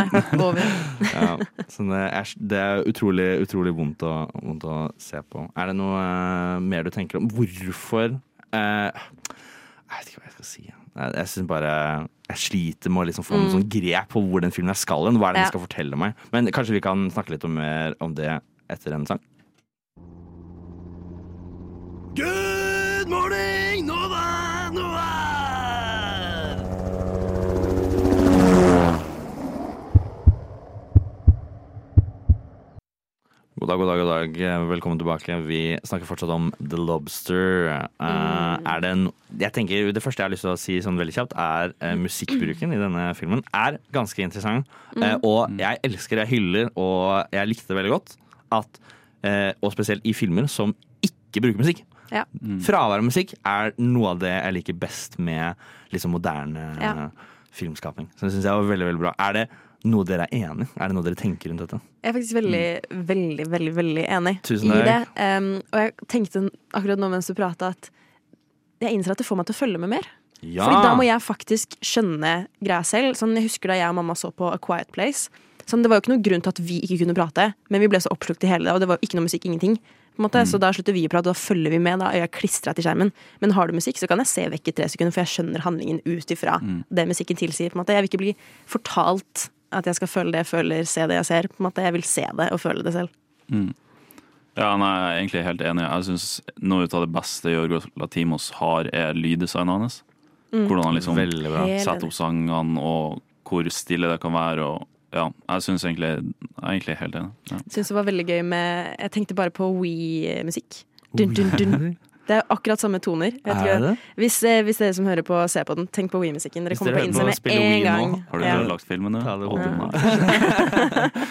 ja, så det er, det er utrolig, utrolig vondt, å, vondt å se på. Er det noe uh, mer du tenker om? Hvorfor uh, Jeg vet ikke hva jeg skal si. Jeg, jeg synes bare Jeg sliter med å liksom få Mm. noe sånn grep på hvor den filmen skal hen. Hva er det Ja. den skal fortelle meg? Men kanskje vi kan snakke litt om mer om det etter en sang? Good morning, Nova, Nova! God dag, god dag, god dag. Velkommen tilbake. Vi snakker fortsatt om The Lobster. Eh, er det, en, jeg tenker, det første jeg har lyst til å si sånn veldig kjapt, er uh, musikkbruken i denne filmen er ganske interessant. Uh, og jeg elsker, jeg hyller, og jeg likte det veldig godt at eh, Og spesielt i filmer som ikke bruker musikk. Ja. Fravær av musikk er noe av det jeg liker best med liksom moderne Ja. filmskaping. Så det syns jeg var veldig, veldig bra. Er det noe dere er enig? Er det noe dere tenker rundt dette? Jeg er faktisk veldig, veldig, veldig veldig enig Tusen i det. Um, og jeg tenkte akkurat nå mens du prata, at jeg innser at det får meg til å følge med mer. Ja! Fordi da må jeg faktisk skjønne greia selv. Sånn, jeg husker da jeg og mamma så på A Quiet Place. Sånn, det var jo ikke noe grunn til at vi ikke kunne prate, men vi ble så oppslukt i hele det, og det var jo ikke noe musikk, ingenting. Måte, Så da slutter vi å prate, og da følger vi med. Da øya klistra til skjermen. Men har du musikk, så kan jeg se vekk i tre sekunder, for jeg skjønner handlingen ut ifra det musikken tilsier. Jeg vil ikke bli fortalt at jeg skal føle det jeg føler, se det jeg ser. På en måte. Jeg vil se det og føle det selv. Mm. Ja, nei, jeg er egentlig helt enig. Jeg syns noe av det beste Jorgos Latimos har, er lyddesignet hans. Mm. Hvordan han liksom. Setter opp sangene, og hvor stille det kan være. Og, ja, jeg syns egentlig Jeg er egentlig helt enig. Ja. Syns det var veldig gøy med Jeg tenkte bare på We-musikk. Dun, dun, dun. Det er akkurat samme toner. Vet Er ikke- det? Hvis, eh, hvis dere som hører på, ser på den, tenk på We-musikken. Dere Hvis kommer dere på spille med Wii gang. nå. Har du Ja. lagt filmen nå? Ta det.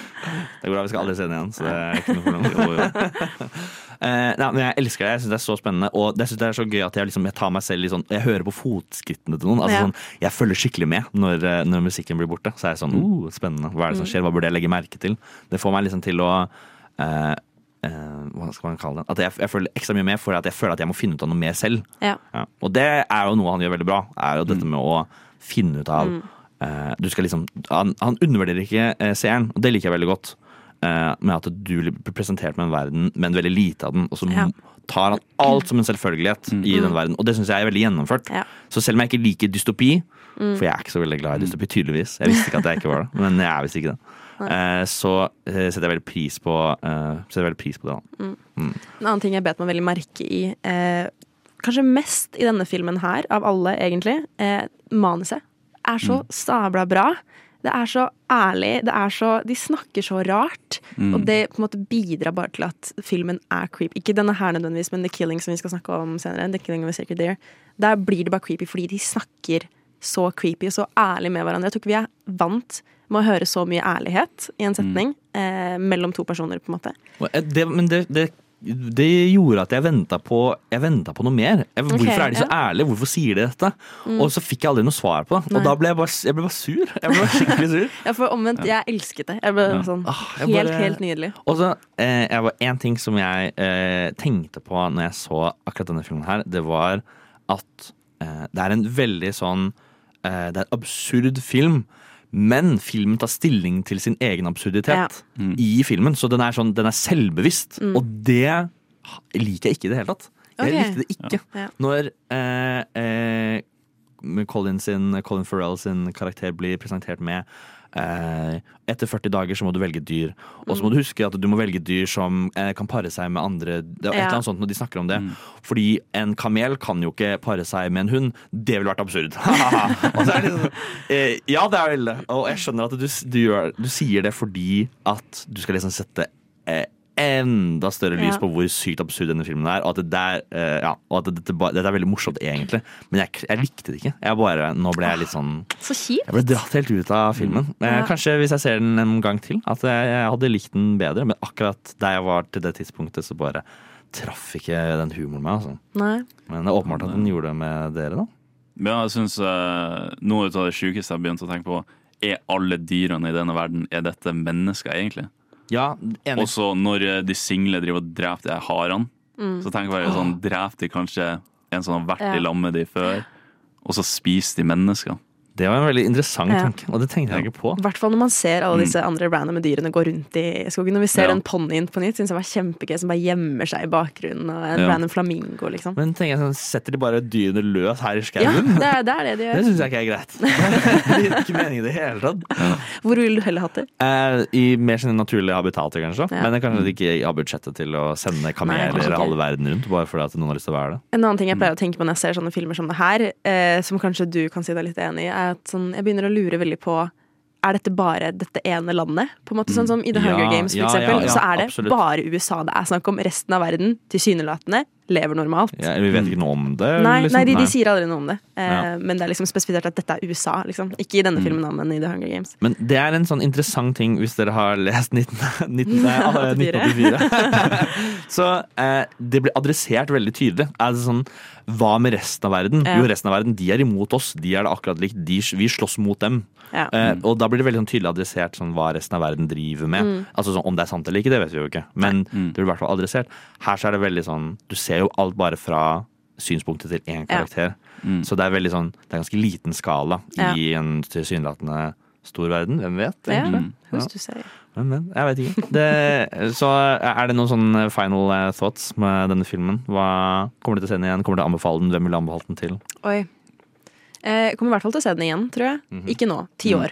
Det går bra, vi skal aldri se den igjen, så det er ikke noe problem. Jo, jo. Eh, nei, men jeg elsker det. Jeg syns det er så spennende. Og jeg synes det er så gøy at jeg, liksom, jeg tar meg selv i sånn Jeg hører på fotskrittene til noen. Altså, Ja. sånn, jeg følger skikkelig med når, eh, når musikken blir borte. Så er jeg sånn uh, Spennende. Hva er det som skjer? Hva burde jeg legge merke til? Det får meg liksom til å eh, Hva skal man kalle det? At jeg, jeg følger ekstra mye med for at jeg føler at jeg må finne ut av noe mer selv. Ja. Ja. Og det er jo noe han gjør veldig bra. Er jo dette med å finne ut av eh, Du skal liksom Han, han undervurderer ikke uh, seeren, og det liker jeg veldig godt. Uh, med at du blir presentert med en verden, men veldig lite av den. Og så Ja. tar han alt som en selvfølgelighet i den verden. Og det syns jeg er veldig gjennomført. Ja. Så selv om jeg ikke liker dystopi, for jeg er ikke så veldig glad i dystopi, tydeligvis. Jeg visste ikke at jeg ikke var det, men jeg er visst ikke det. Eh, så eh, setter jeg veldig pris på eh, veldig pris på det. da. En annen ting jeg bet meg veldig merke i, eh, kanskje mest i denne filmen her, av alle egentlig, eh, manuset er så sabla bra. Det er så ærlig. Det er så, de snakker så rart. Og det på en måte bidrar bare til at filmen er creepy. Ikke denne her nødvendigvis, men The Killing som vi skal snakke om senere. The Killing of a Sacred Deer. Der blir det bare creepy fordi de snakker så creepy og så ærlig med hverandre. Jeg tror ikke vi er vant med å høre så mye ærlighet i en setning eh, mellom to personer, på en måte. Eh, Det, men det, det, det gjorde at jeg venta på, på noe mer. Jeg, hvorfor er de så ja. ærlige? Hvorfor sier de dette? Og så fikk jeg aldri noe svar på det. Nei. Og da ble jeg bare, jeg ble bare sur. Jeg ble skikkelig sur. Ja, for omvendt, jeg elsket det. Jeg ble sånn Ah, jeg helt, bare- helt nydelig. Og så eh, jeg var En ting som jeg eh, tenkte på når jeg så akkurat denne filmen her, det var at eh, det er en veldig sånn Det er en absurd film. Men filmen tar stilling til sin egen absurditet i filmen. Så den er, sånn, den er selvbevisst. Og det liker jeg ikke i det hele tatt. Jeg okay. likte det ikke. Ja. Når eh, eh, Colin, sin, Colin Farrell sin karakter blir presentert med eh, etter 40 dager så må du velge dyr. Og så må du huske at du må velge dyr som eh, kan pare seg med andre. Det et Ja. eller annet sånt når de snakker om det. Fordi en kamel kan jo ikke pare seg med en hund. Det ville vært absurd. og så er det liksom, eh, ja, det er vel det. Og jeg skjønner at du, du, gjør, du sier det fordi at du skal liksom sette eh, enda større lys Ja. på hvor sykt absurd denne filmen er. Og at det der, uh, ja, og at dette, dette er veldig morsomt, egentlig. Men jeg, jeg likte det ikke. Jeg bare, nå ble jeg litt sånn Så kjipt. Jeg ble dratt helt ut av filmen. Eh, Ja. Kanskje hvis jeg ser den en gang til, at jeg, jeg hadde likt den bedre. Men akkurat der jeg var til det tidspunktet, så bare traff ikke den humoren meg. Altså. Nei. Men det er åpenbart at den gjorde det med dere, da. Ja, jeg synes uh, Noe av det sjukeste jeg har begynt å tenke på, er alle dyrene i denne verden Er dette mennesker, egentlig? Ja, enig. Og så når eh, de single driver og dreper de harene, Mm. så tenker jeg bare sånn Dreper de kanskje en som har vært Ja. i lag med de før, og så spiser de mennesker? Det var en veldig interessant Ja. tanke, og det tenkte jeg ikke på. I hvert fall når man ser alle disse andre randomme dyrene gå rundt i skogen. Når vi ser Ja. den ponnien på nytt, syns jeg var kjempegøy, som bare gjemmer seg i bakgrunnen. Og en Ja. random flamingo, liksom. Men tenker jeg sånn, setter de bare dyrene løs her i Ja, skauen? det er det, er det de Det gjør. syns jeg ikke er greit. Det gir ikke mening i det hele tatt. Hvor ville du heller hatt det? Eh, I mer sine naturlige habitater, kanskje. Ja. Men kanskje de ikke har budsjettet til å sende kameler halve verden rundt bare fordi at noen har lyst til å være det. En annen ting jeg pleier å tenke på når jeg ser sånne filmer som det her, eh, som kanskje du kan si deg litt enig i, er at sånn, jeg begynner å lure veldig på er dette bare dette ene landet? På en måte Sånn som i The Ja, Hunger Games, for ja, eksempel, ja, så er det absolutt. bare USA det er snakk om. Resten av verden, tilsynelatende, lever normalt. Ja, eller vi vet ikke noe om det. Nei, liksom. nei de, de sier aldri noe om det. Eh, Ja. Men det er liksom spesifisert at dette er USA. Liksom. Ikke i denne Mm. filmen, men i The Hunger Games. Men det er en sånn interessant ting hvis dere har lest 19, 19, nei, 1984. så eh, det blir adressert veldig tydelig. Er det sånn, Hva med resten av verden? Ja. Jo, resten av verden de er imot oss. De er det akkurat likt. De, vi slåss mot dem. Ja. Eh, og da blir det veldig sånn tydelig adressert sånn, hva resten av verden driver med. Mm. Altså sånn, Om det er sant eller ikke, det vet vi jo ikke. Men det blir i hvert fall adressert. Her så er det veldig sånn Du ser jo alt bare fra synspunktet til én Ja. karakter. Så det er veldig sånn Det er ganske liten skala Ja. i en tilsynelatende stor verden. Hvem vet? Ja, hvis du sier. Men, men, jeg vet ikke. Det, så er det noen sånne final eh, thoughts med denne filmen? Hva Kommer du til å se den igjen? Kommer du til å anbefale den? Hvem vil du anbefale den til? Oi. Eh, Jeg kommer i hvert fall til å se den igjen, tror jeg. Mhm. Ikke nå. Ti Mm. år.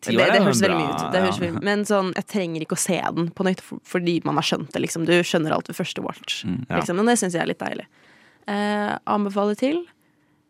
Ti det, år det, det høres veldig mye ut. Det høres ja. veldig, men sånn, jeg trenger ikke å se den på nytt fordi man har skjønt det. Liksom. Du skjønner alt ved første watch. Mm, ja. Liksom. Men det syns jeg er litt deilig. Eh, anbefaler til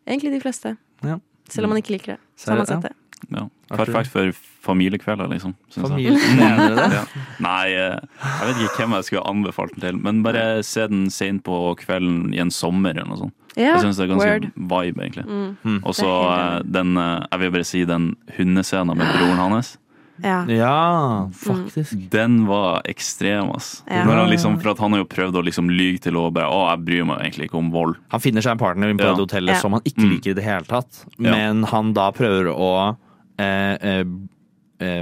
egentlig de fleste. Ja. Selv om man ikke liker det. Så har man sett det. Ja. Perfekt for familiekvelder, liksom. Familiekvelder, du det? Ja. Nei, eh, jeg vet ikke hvem jeg skulle anbefalt den til, men bare se den sent på kvelden i en sommer eller noe sånt. Ja, jeg syns det er ganske word. vibe, egentlig. Mm. Mm. Og så eh, den eh, Jeg vil bare si den hundescenen med broren hans. Ja. Ja, faktisk. Den var ekstrem, ass. Ja. Når han liksom, for at han har jo prøvd å liksom lyge til å bare Å, jeg bryr meg egentlig ikke om vold. Han finner seg en partner på Ja. hotellet Ja. som han ikke Mm. liker i det hele tatt. Ja. Men han da prøver å eh, eh,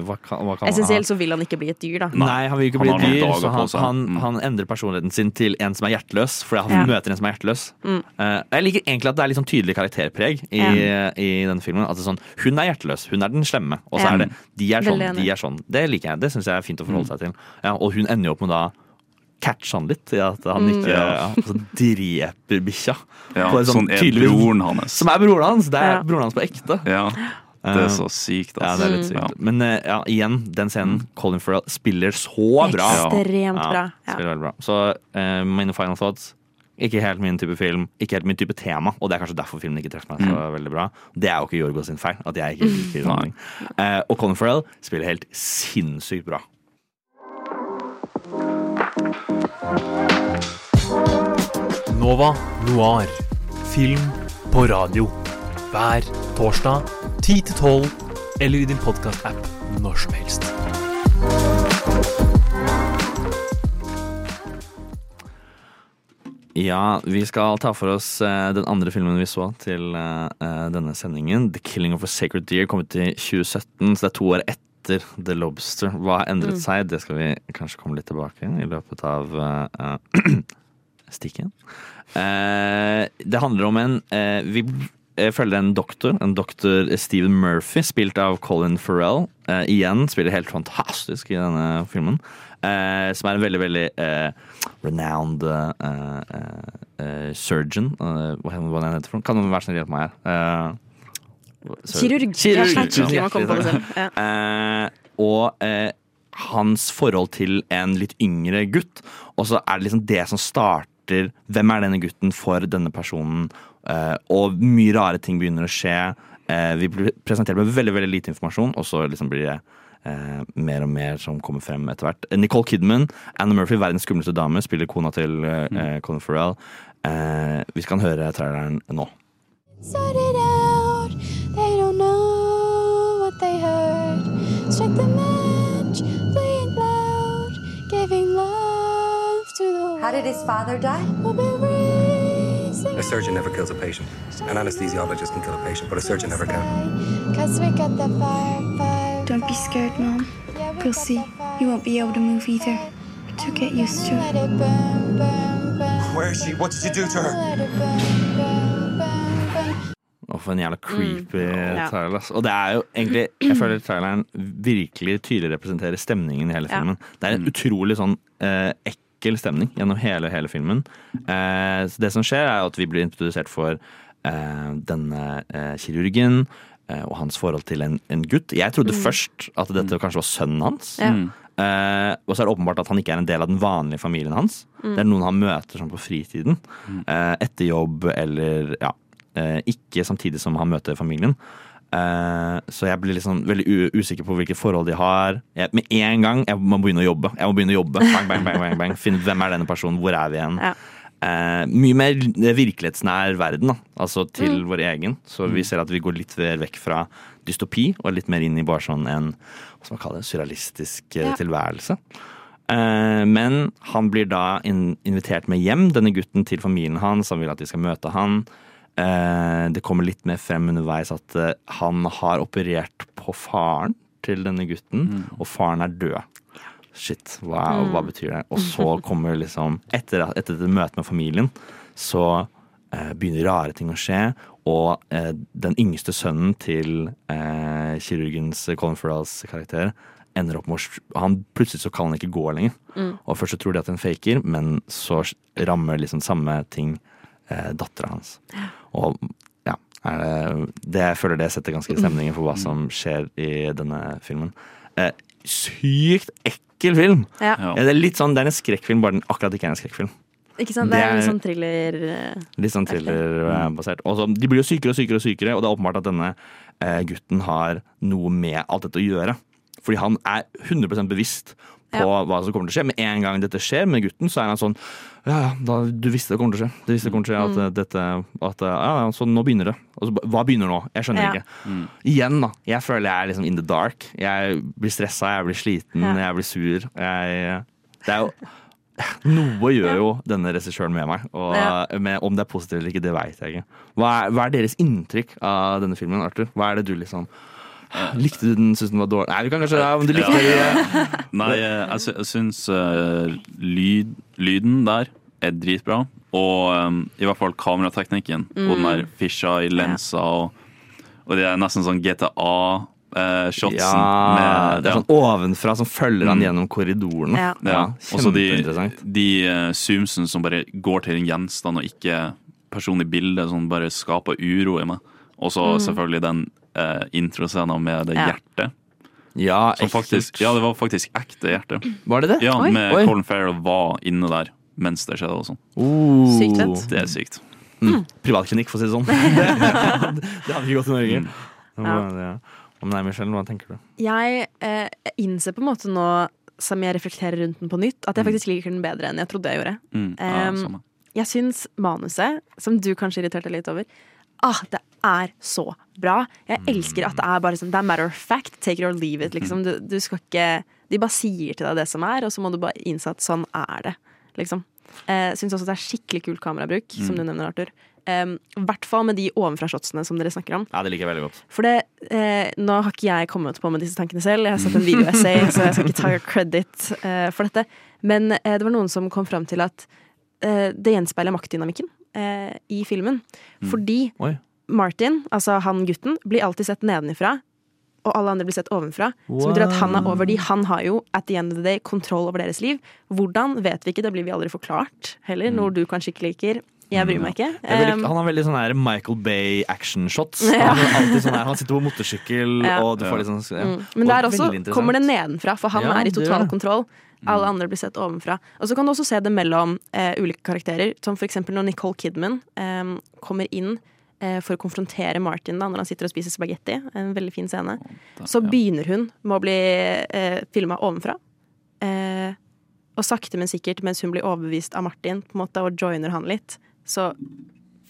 hva, kan, hva kan Essensielt så vil han ikke bli et dyr, da. Nei, han vil ikke Han bli et dyr, så han, han, Mm. han endrer personligheten sin til en som er hjerteløs, fordi han Ja. møter en som er hjerteløs. Mm. Eh, jeg liker egentlig at det er litt sånn tydelig karakterpreg i, i denne filmen. At det er sånn, hun er hjerteløs, hun er den slemme, og så Ja. er det de er sånn, Veldig de er sånn. Det liker jeg. Det syns jeg er fint å forholde Mm. seg til. Ja, og hun ender jo opp med da catche han litt, i at han Mm. ikke ja, altså, dreper bikkja. Ja, sånn, sånn er broren hans. Som er broren hans! Det er Ja. broren hans på ekte. Ja, det er så sykt, Ja, det er litt Ja. sykt. Men eh, ja, igjen, den scenen. Colin Farrell spiller så bra. Ekstremt bra. Ja. spiller veldig bra. Så uh, mine final thoughts ikke helt min type film, ikke helt min type tema. Og det er kanskje derfor filmen ikke treffer meg så Mm. veldig bra. Det er jo ikke Jorgo sin feil at jeg ikke liker sånne ting. Eh, og Colin Farrell spiller helt sinnssykt bra. Nova Noir. Film på radio. Hver torsdag 10 til 12, eller i din podkast-app når som helst. Ja, vi skal ta for oss eh, den andre filmen vi så til eh, eh, denne sendingen. 'The Killing of a Sacred Deer' kom ut i 2017, så det er to år etter The Lobster. Hva har endret Mm. seg? Det skal vi kanskje komme litt tilbake i løpet av eh, stikken. Eh, det handler om en eh, vi, følger en doktor, en doktor Stephen Murphy, spilt av Colin Farrell. Eh, igjen spiller helt fantastisk i denne filmen. Eh, som er en veldig, veldig eh, renowned eh, eh, eh, surgeon. Eh, hva heter heter for noe? Kan noen være snill hjelpe meg her? Eh. Kirurg. Ja, kirurg. Ja, på det Hjertelig selv. Ja. Eh, og eh, hans forhold til en litt yngre gutt. Og så er det liksom det som starter Hvem er denne gutten for denne personen? Eh, og mye rare ting begynner å skje. Eh, vi blir presentert med veldig veldig lite informasjon, og så liksom blir det eh, mer og mer som kommer frem etter hvert. Nicole Kidman, Anna Murphy, verdens skumleste dame, spiller kona til eh, eh, Colin Farrell. Eh, vi skal høre traileren nå. Sort it out. They don't know what they heard. Strike the match, playing loud, giving love to the world. How did his father die? A surgeon never kills a patient. An anesthesiologist can kill a patient, but a surgeon never can. Cause we got the fire, fire. Don't be scared, Mom. You'll see. You won't be able to move either. But you'll get used to it. it burn, burn, burn. Where is she? What did you do to her? Og for en jævla creepy ja. trailer. Og det er jo egentlig Jeg føler traileren virkelig tydelig representerer stemningen i hele Ja. filmen. Det er en utrolig sånn eh, ekkel stemning gjennom hele, hele filmen. Eh, så det som skjer, er at vi blir introdusert for eh, denne eh, kirurgen. eh, Og hans forhold til en, en gutt. Jeg trodde Mm. først at dette kanskje var sønnen hans. Ja. Eh, og så er det åpenbart at han ikke er en del av den vanlige familien hans. Mm. Det er noen han møter sånn på fritiden. eh, etter jobb eller ja, eh, ikke samtidig som han møter familien. Eh, så jeg blir liksom veldig usikker på hvilke forhold de har. Jeg, med en gang jeg må begynne å jobbe. Jeg må begynne å jobbe. Bang, bang, bang, bang, bang. Finne hvem er denne personen, hvor er vi igjen. Ja. Uh, mye mer virkelighetsnær verden, da. altså til Mm. vår egen. Så vi ser at vi går litt mer vekk fra dystopi og litt mer inn i bare sånn en hva skal man kalle det, surrealistisk eh, Ja. tilværelse. Uh, men han blir da in invitert med hjem, denne gutten, til familien hans. Han vil at de skal møte han. Eh, det kommer litt mer frem underveis at eh, han har operert på faren til denne gutten, og faren er død. Shit, hva, Mm. hva betyr det? Og så kommer liksom Etter, etter et møte med familien, så eh, begynner rare ting å skje. Og eh, den yngste sønnen til eh, kirurgens eh, Colin Farrells karakter ender opp med å han Plutselig så kan han ikke gå lenger. Mm. Og først så tror de at er faker, men så rammer liksom samme ting eh, dattera hans. Og ja, er det, det jeg føler det setter ganske stemningen for hva som skjer i denne filmen. Eh, sykt ekkel film! Ja. Ja, det er litt sånn, det er en skrekkfilm, bare den akkurat ikke er en skrekkfilm. Ikke sant? Det er litt sånn thriller eh, Litt sånn thriller-basert. Og så, de blir jo sykere og sykere, og sykere, og det er åpenbart at denne eh, gutten har noe med alt dette å gjøre. Fordi han er 100 bevisst på hva som kommer til å skje. Med en gang dette skjer med gutten, så er han sånn Ja, ja, du visste det kommer til å skje. Du visste det kommer til å skje at Mm. dette at, Ja, ja, så nå begynner det. Altså, hva begynner nå? Jeg skjønner Ja. ikke. Igjen, da. Jeg føler jeg er liksom in the dark. Jeg blir stressa, jeg blir sliten, Ja. jeg blir sur. Jeg, det er jo noe gjør jo denne regissøren med meg. Og Ja. med, Om det er positivt eller ikke, det veit jeg ikke. Hva er, hva er deres inntrykk av denne filmen, Arthur? Hva er det du liksom Likte du den? Syns den var dårlig? Nei, du kan kanskje ja, men du likte det Nei, eh, jeg, sy jeg syns uh, lyd, lyden der er dritbra. Og um, i hvert fall kamerateknikken. Mm. Og den der fisja i lensa og, og det er nesten sånn GTA-shotsen. Ja, det er sånn ovenfra som følger han Mm. gjennom korridorene. Ja. Ja, og så de, de uh, zoomsene som bare går til en gjenstand og ikke personlig bilde, som bare skaper uro i meg. Og så Mm. selvfølgelig den eh, introscenen med det Ja. hjertet. Ja, Som faktisk, ja, det var faktisk ekte hjerte. Var det det? Ja, Oi. med Oi. Colin Farrell var inne der mens det skjedde og sånn. Oh. Sykt fett. Det er sykt. Mm. Privatklinikk, for å si det sånn. det, det hadde ikke gått i Norge. Mm. Ja. Om nei, Michelle, hva tenker du? Jeg eh, innser på en måte nå som jeg reflekterer rundt den på nytt, at jeg faktisk liker den bedre enn jeg trodde jeg gjorde. Mm. Ja, Um. Jeg syns manuset, som du kanskje irriterte litt over, ah, det er så bra. Jeg elsker at det er bare sånn, det er matter of fact, take it or leave it. Liksom. Du, du skal ikke De bare sier til deg det som er, og så må du bare innse at sånn er det. Liksom. Eh, syns også det er skikkelig kul kamerabruk, som du nevner, Arthur. Um, hvert fall med de ovenfra-shotsene som dere snakker om. Ja, det liker jeg veldig godt. For det, eh, Nå har ikke jeg kommet på med disse tankene selv, jeg har sett en videoessay, så jeg skal ikke ta credit eh, for dette. Men eh, det var noen som kom fram til at eh, det gjenspeiler maktdynamikken eh, i filmen. Fordi Oi. Martin, altså han gutten, blir alltid sett nedenifra. Og alle andre blir sett ovenfra. Som betyr at han er over de. Han har jo at the end of the day kontroll over deres liv. Hvordan vet vi ikke, det blir vi aldri forklart heller. Noe du kanskje ikke liker. Jeg bryr meg ikke. Det er veldig, han har veldig sånn her Michael Bay actionshots. Ja. Han, er sånn her, han sitter på motorsykkel, Ja. og du får litt sånn ja. Mm. Men der også kommer det nedenfra, for han Ja, er i total det. kontroll. Alle andre blir sett ovenfra. Og så kan du også se det mellom eh, ulike karakterer, som for eksempel når Nicole Kidman eh, kommer inn for å konfrontere Martin da, når han sitter og spiser spagetti. En veldig fin scene. Så begynner hun med å bli eh, filma ovenfra. Eh, og sakte, men sikkert, mens hun blir overbevist av Martin på en måte, og joiner han litt, så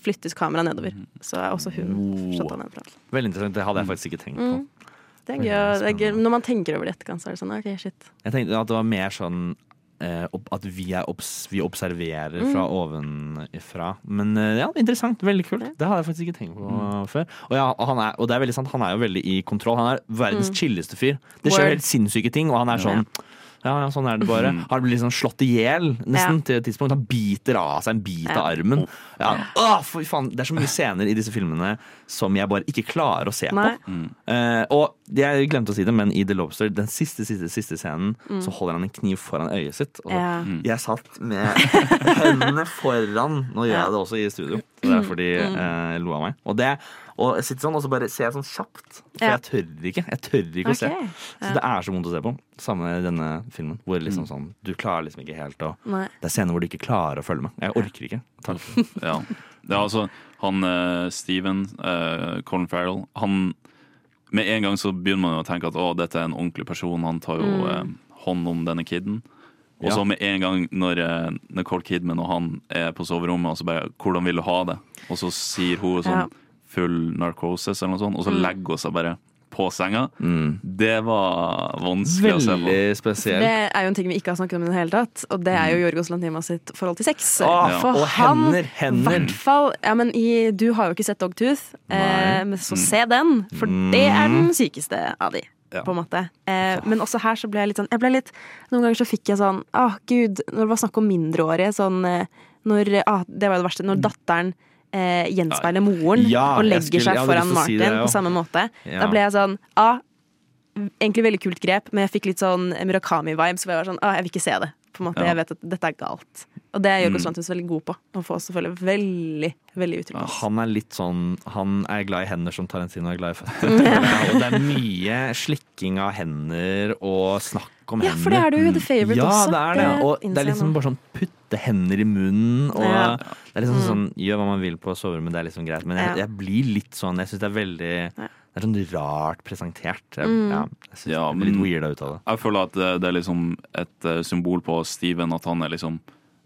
flyttes kameraet nedover. Så er også hun shotta nedenfra. Veldig interessant. Det hadde jeg faktisk ikke tenkt på. Mm. Det er gøy. Det er gøy. Når man tenker over det etterkant, så er det sånn OK, shit. Jeg tenkte at det var mer sånn eh, at vi, er obs vi observerer Mm. fra ovenifra. Men eh, ja, interessant. Veldig kult. Det hadde jeg faktisk ikke tenkt på Mm. før. Og, ja, han er, og det er veldig sant, han er jo veldig i kontroll. Han er verdens Mm. chilleste fyr. Det skjer helt sinnssyke ting, og han er sånn ja, ja, sånn er det bare. Han blir liksom slått i hjel nesten Ja. til et tidspunkt. Han biter av seg en bit av armen. Ja. Åh, for faen. Det er så mye scener i disse filmene som jeg bare ikke klarer å se Nei. på. Eh, og jeg glemte å si det, men i The Lobster, den siste siste, siste scenen, Mm. så holder han en kniv foran øyet sitt. Og Ja. Mm. Jeg satt med hendene foran. Nå gjør jeg det også i studio, så det er fordi Mm. eh, lo av meg. Og, det, og jeg sitter sånn, og så bare ser jeg sånn kjapt. For Ja. jeg tør ikke. Jeg tør ikke å se. Så det er så vondt å se på. Samme i denne filmen. Hvor Mm. liksom sånn, du klarer liksom ikke helt å Nei. Det er scener hvor du ikke klarer å følge med. Jeg orker ikke. Takk. Ja. ja, altså han eh, Steven, uh, Colin Farrell, han Med en gang så begynner man jo å tenke at å, dette er en ordentlig person, han tar jo Mm. uh, hånd om denne kiden. Og Ja. så med en gang når Nicole Kidman og han er på soverommet, og så bare 'Hvordan vil du ha det?' Og så sier hun sånn Ja. Full narkosis eller noe sånt, og så Mm. legger hun seg bare på senga. Mm. Det var vanskelig å se på. Veldig spesielt. Det er jo en ting vi ikke har snakket om i det hele tatt, og det er jo Jorgos Lantima sitt forhold til sex. Åh, For og han, hender, hender. hvert fall Ja, men i, du har jo ikke sett Dogtooth, eh, men så se den, for Mm. det er den sykeste av de. Ja. På en måte. Eh, men også her så ble jeg litt sånn jeg ble litt, Noen ganger så fikk jeg sånn Å, gud, når det var snakk om mindreårige, sånn eh, når, ah, Det var jo det verste. Når datteren eh, gjenspeiler moren Ja, og legger skulle- seg foran Martin si det, på samme måte. Ja. Da ble jeg sånn ah, Egentlig veldig kult grep, men jeg fikk litt sånn Murakami-vibes. Så jeg var sånn, ah, jeg vil ikke se det. På en måte. Jeg vet at dette er galt. Og det er Jorgos Mm. Lanthus veldig god på. Å få oss til å føle veldig veldig uttrykk. Han er litt sånn Han er glad i hender som Tarantino er glad i føtter. Og det er mye slikking av hender og snakk om Ja, hender. for det er det jo The Favourite ja, også. det er det. Og det er liksom bare sånn putte hender i munnen. Og Ja. det er liksom Mm. sånn Gjør hva man vil på soverommet, det er liksom greit. Men jeg, jeg blir litt sånn Jeg syns det er veldig Det er sånn rart presentert. Jeg, Mm. ja, jeg synes Ja, det er litt weird weirda ut av det. Jeg føler at det, det er liksom et eh, symbol på Steven, at han er liksom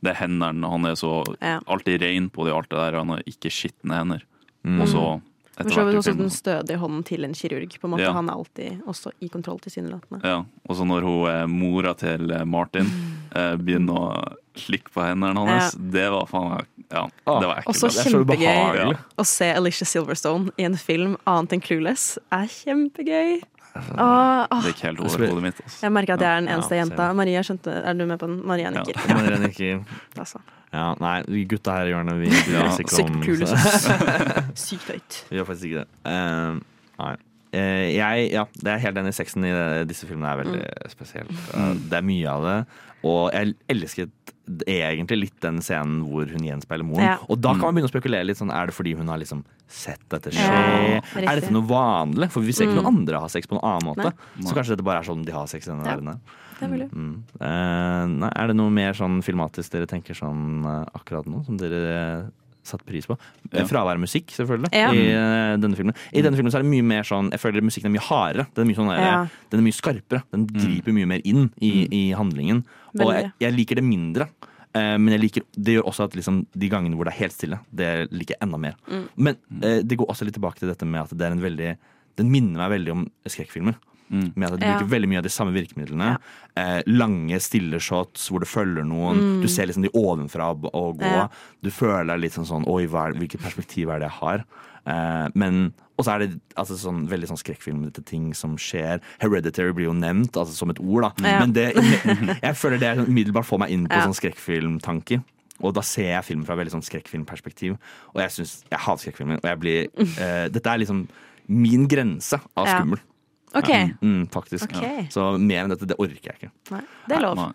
Det er hendene. Han er så Ja. alltid rein på det og alt det der. Han har ikke skitne hender. Mm. Og så etter så vidt hvert i også den stødige hånden til en kirurg. På en måte. Ja. Han er alltid også i kontroll, tilsynelatende. Ja, og så når hun mora til eh, Martin eh, begynner å slikke på hendene hans, det var faen meg Ja, det var ekkelt. Også er så kjempegøy å se Alicia Silverstone i en film annet enn Clueless. Er kjempegøy. Åh, åh. Det gikk helt over hodet mitt. Altså. Jeg merker at jeg er den eneste ja, jenta. Maria skjønte Er du med på den? Maria nikker. Ja, Maria nikker. Altså. Ja, nei, gutta her i hjørnet, vi bryr oss ikke om Sykt. Sykt høyt. Vi gjør faktisk ikke det. Uh, nei. Eh, jeg, ja, det er helt enig. Sexen i disse filmene er veldig Mm. spesielt. Eh, det er mye av det. Og jeg elsket egentlig litt den scenen hvor hun gjenspeiler moren. Ja. Og da kan man begynne å spekulere litt sånn Er det fordi hun har liksom sett dette skje? Ja, er dette noe vanlig? For vi ser ikke Mm. noen andre ha sex på noen annen måte. Nei. Så kanskje dette bare er sånn de har sex i denne Ja. verden. Det er. Mm. uh, nei, er det noe mer sånn filmatisk dere tenker sånn uh, akkurat nå, som dere satt pris på? Ja. Eh, Fravær av musikk, selvfølgelig, Ja. i eh, denne filmen. I denne filmen så er det mye mer sånn Jeg føler musikken er mye hardere. Den er mye, sånn Ja. den er mye skarpere. Den griper mye mer inn i, i handlingen. Og jeg, jeg liker det mindre. eh, men jeg liker, det gjør også at liksom, de gangene hvor det er helt stille, det liker jeg enda mer. Mm. Men eh, det går også litt tilbake til dette med at det er en veldig Den minner meg veldig om skrekkfilmer. Mm. Med at de Ja. bruker veldig mye av de samme virkemidlene. Eh, lange stille shots hvor det følger noen. Mm. Du ser liksom de ovenfra og gå. Ja. Du føler deg litt sånn sånn Oi, er, hvilket perspektiv er det jeg har? Eh, men Og så er det altså, sånn, veldig sånn skrekkfilmete ting som skjer. Hereditary blir jo nevnt altså, som et ord, da. Ja. Men det, jeg føler det sånn umiddelbart får meg inn på Ja. sånn skrekkfilmtanker. og da ser jeg filmen fra veldig sånn skrekkfilmperspektiv. Og jeg synes, jeg hater skrekkfilmer. Og jeg blir eh, Dette er liksom min grense av Ja. Ok. Ja, mm, faktisk. Okay. Ja. Så mer enn dette, det orker jeg ikke. Nei, det er lov. Nei.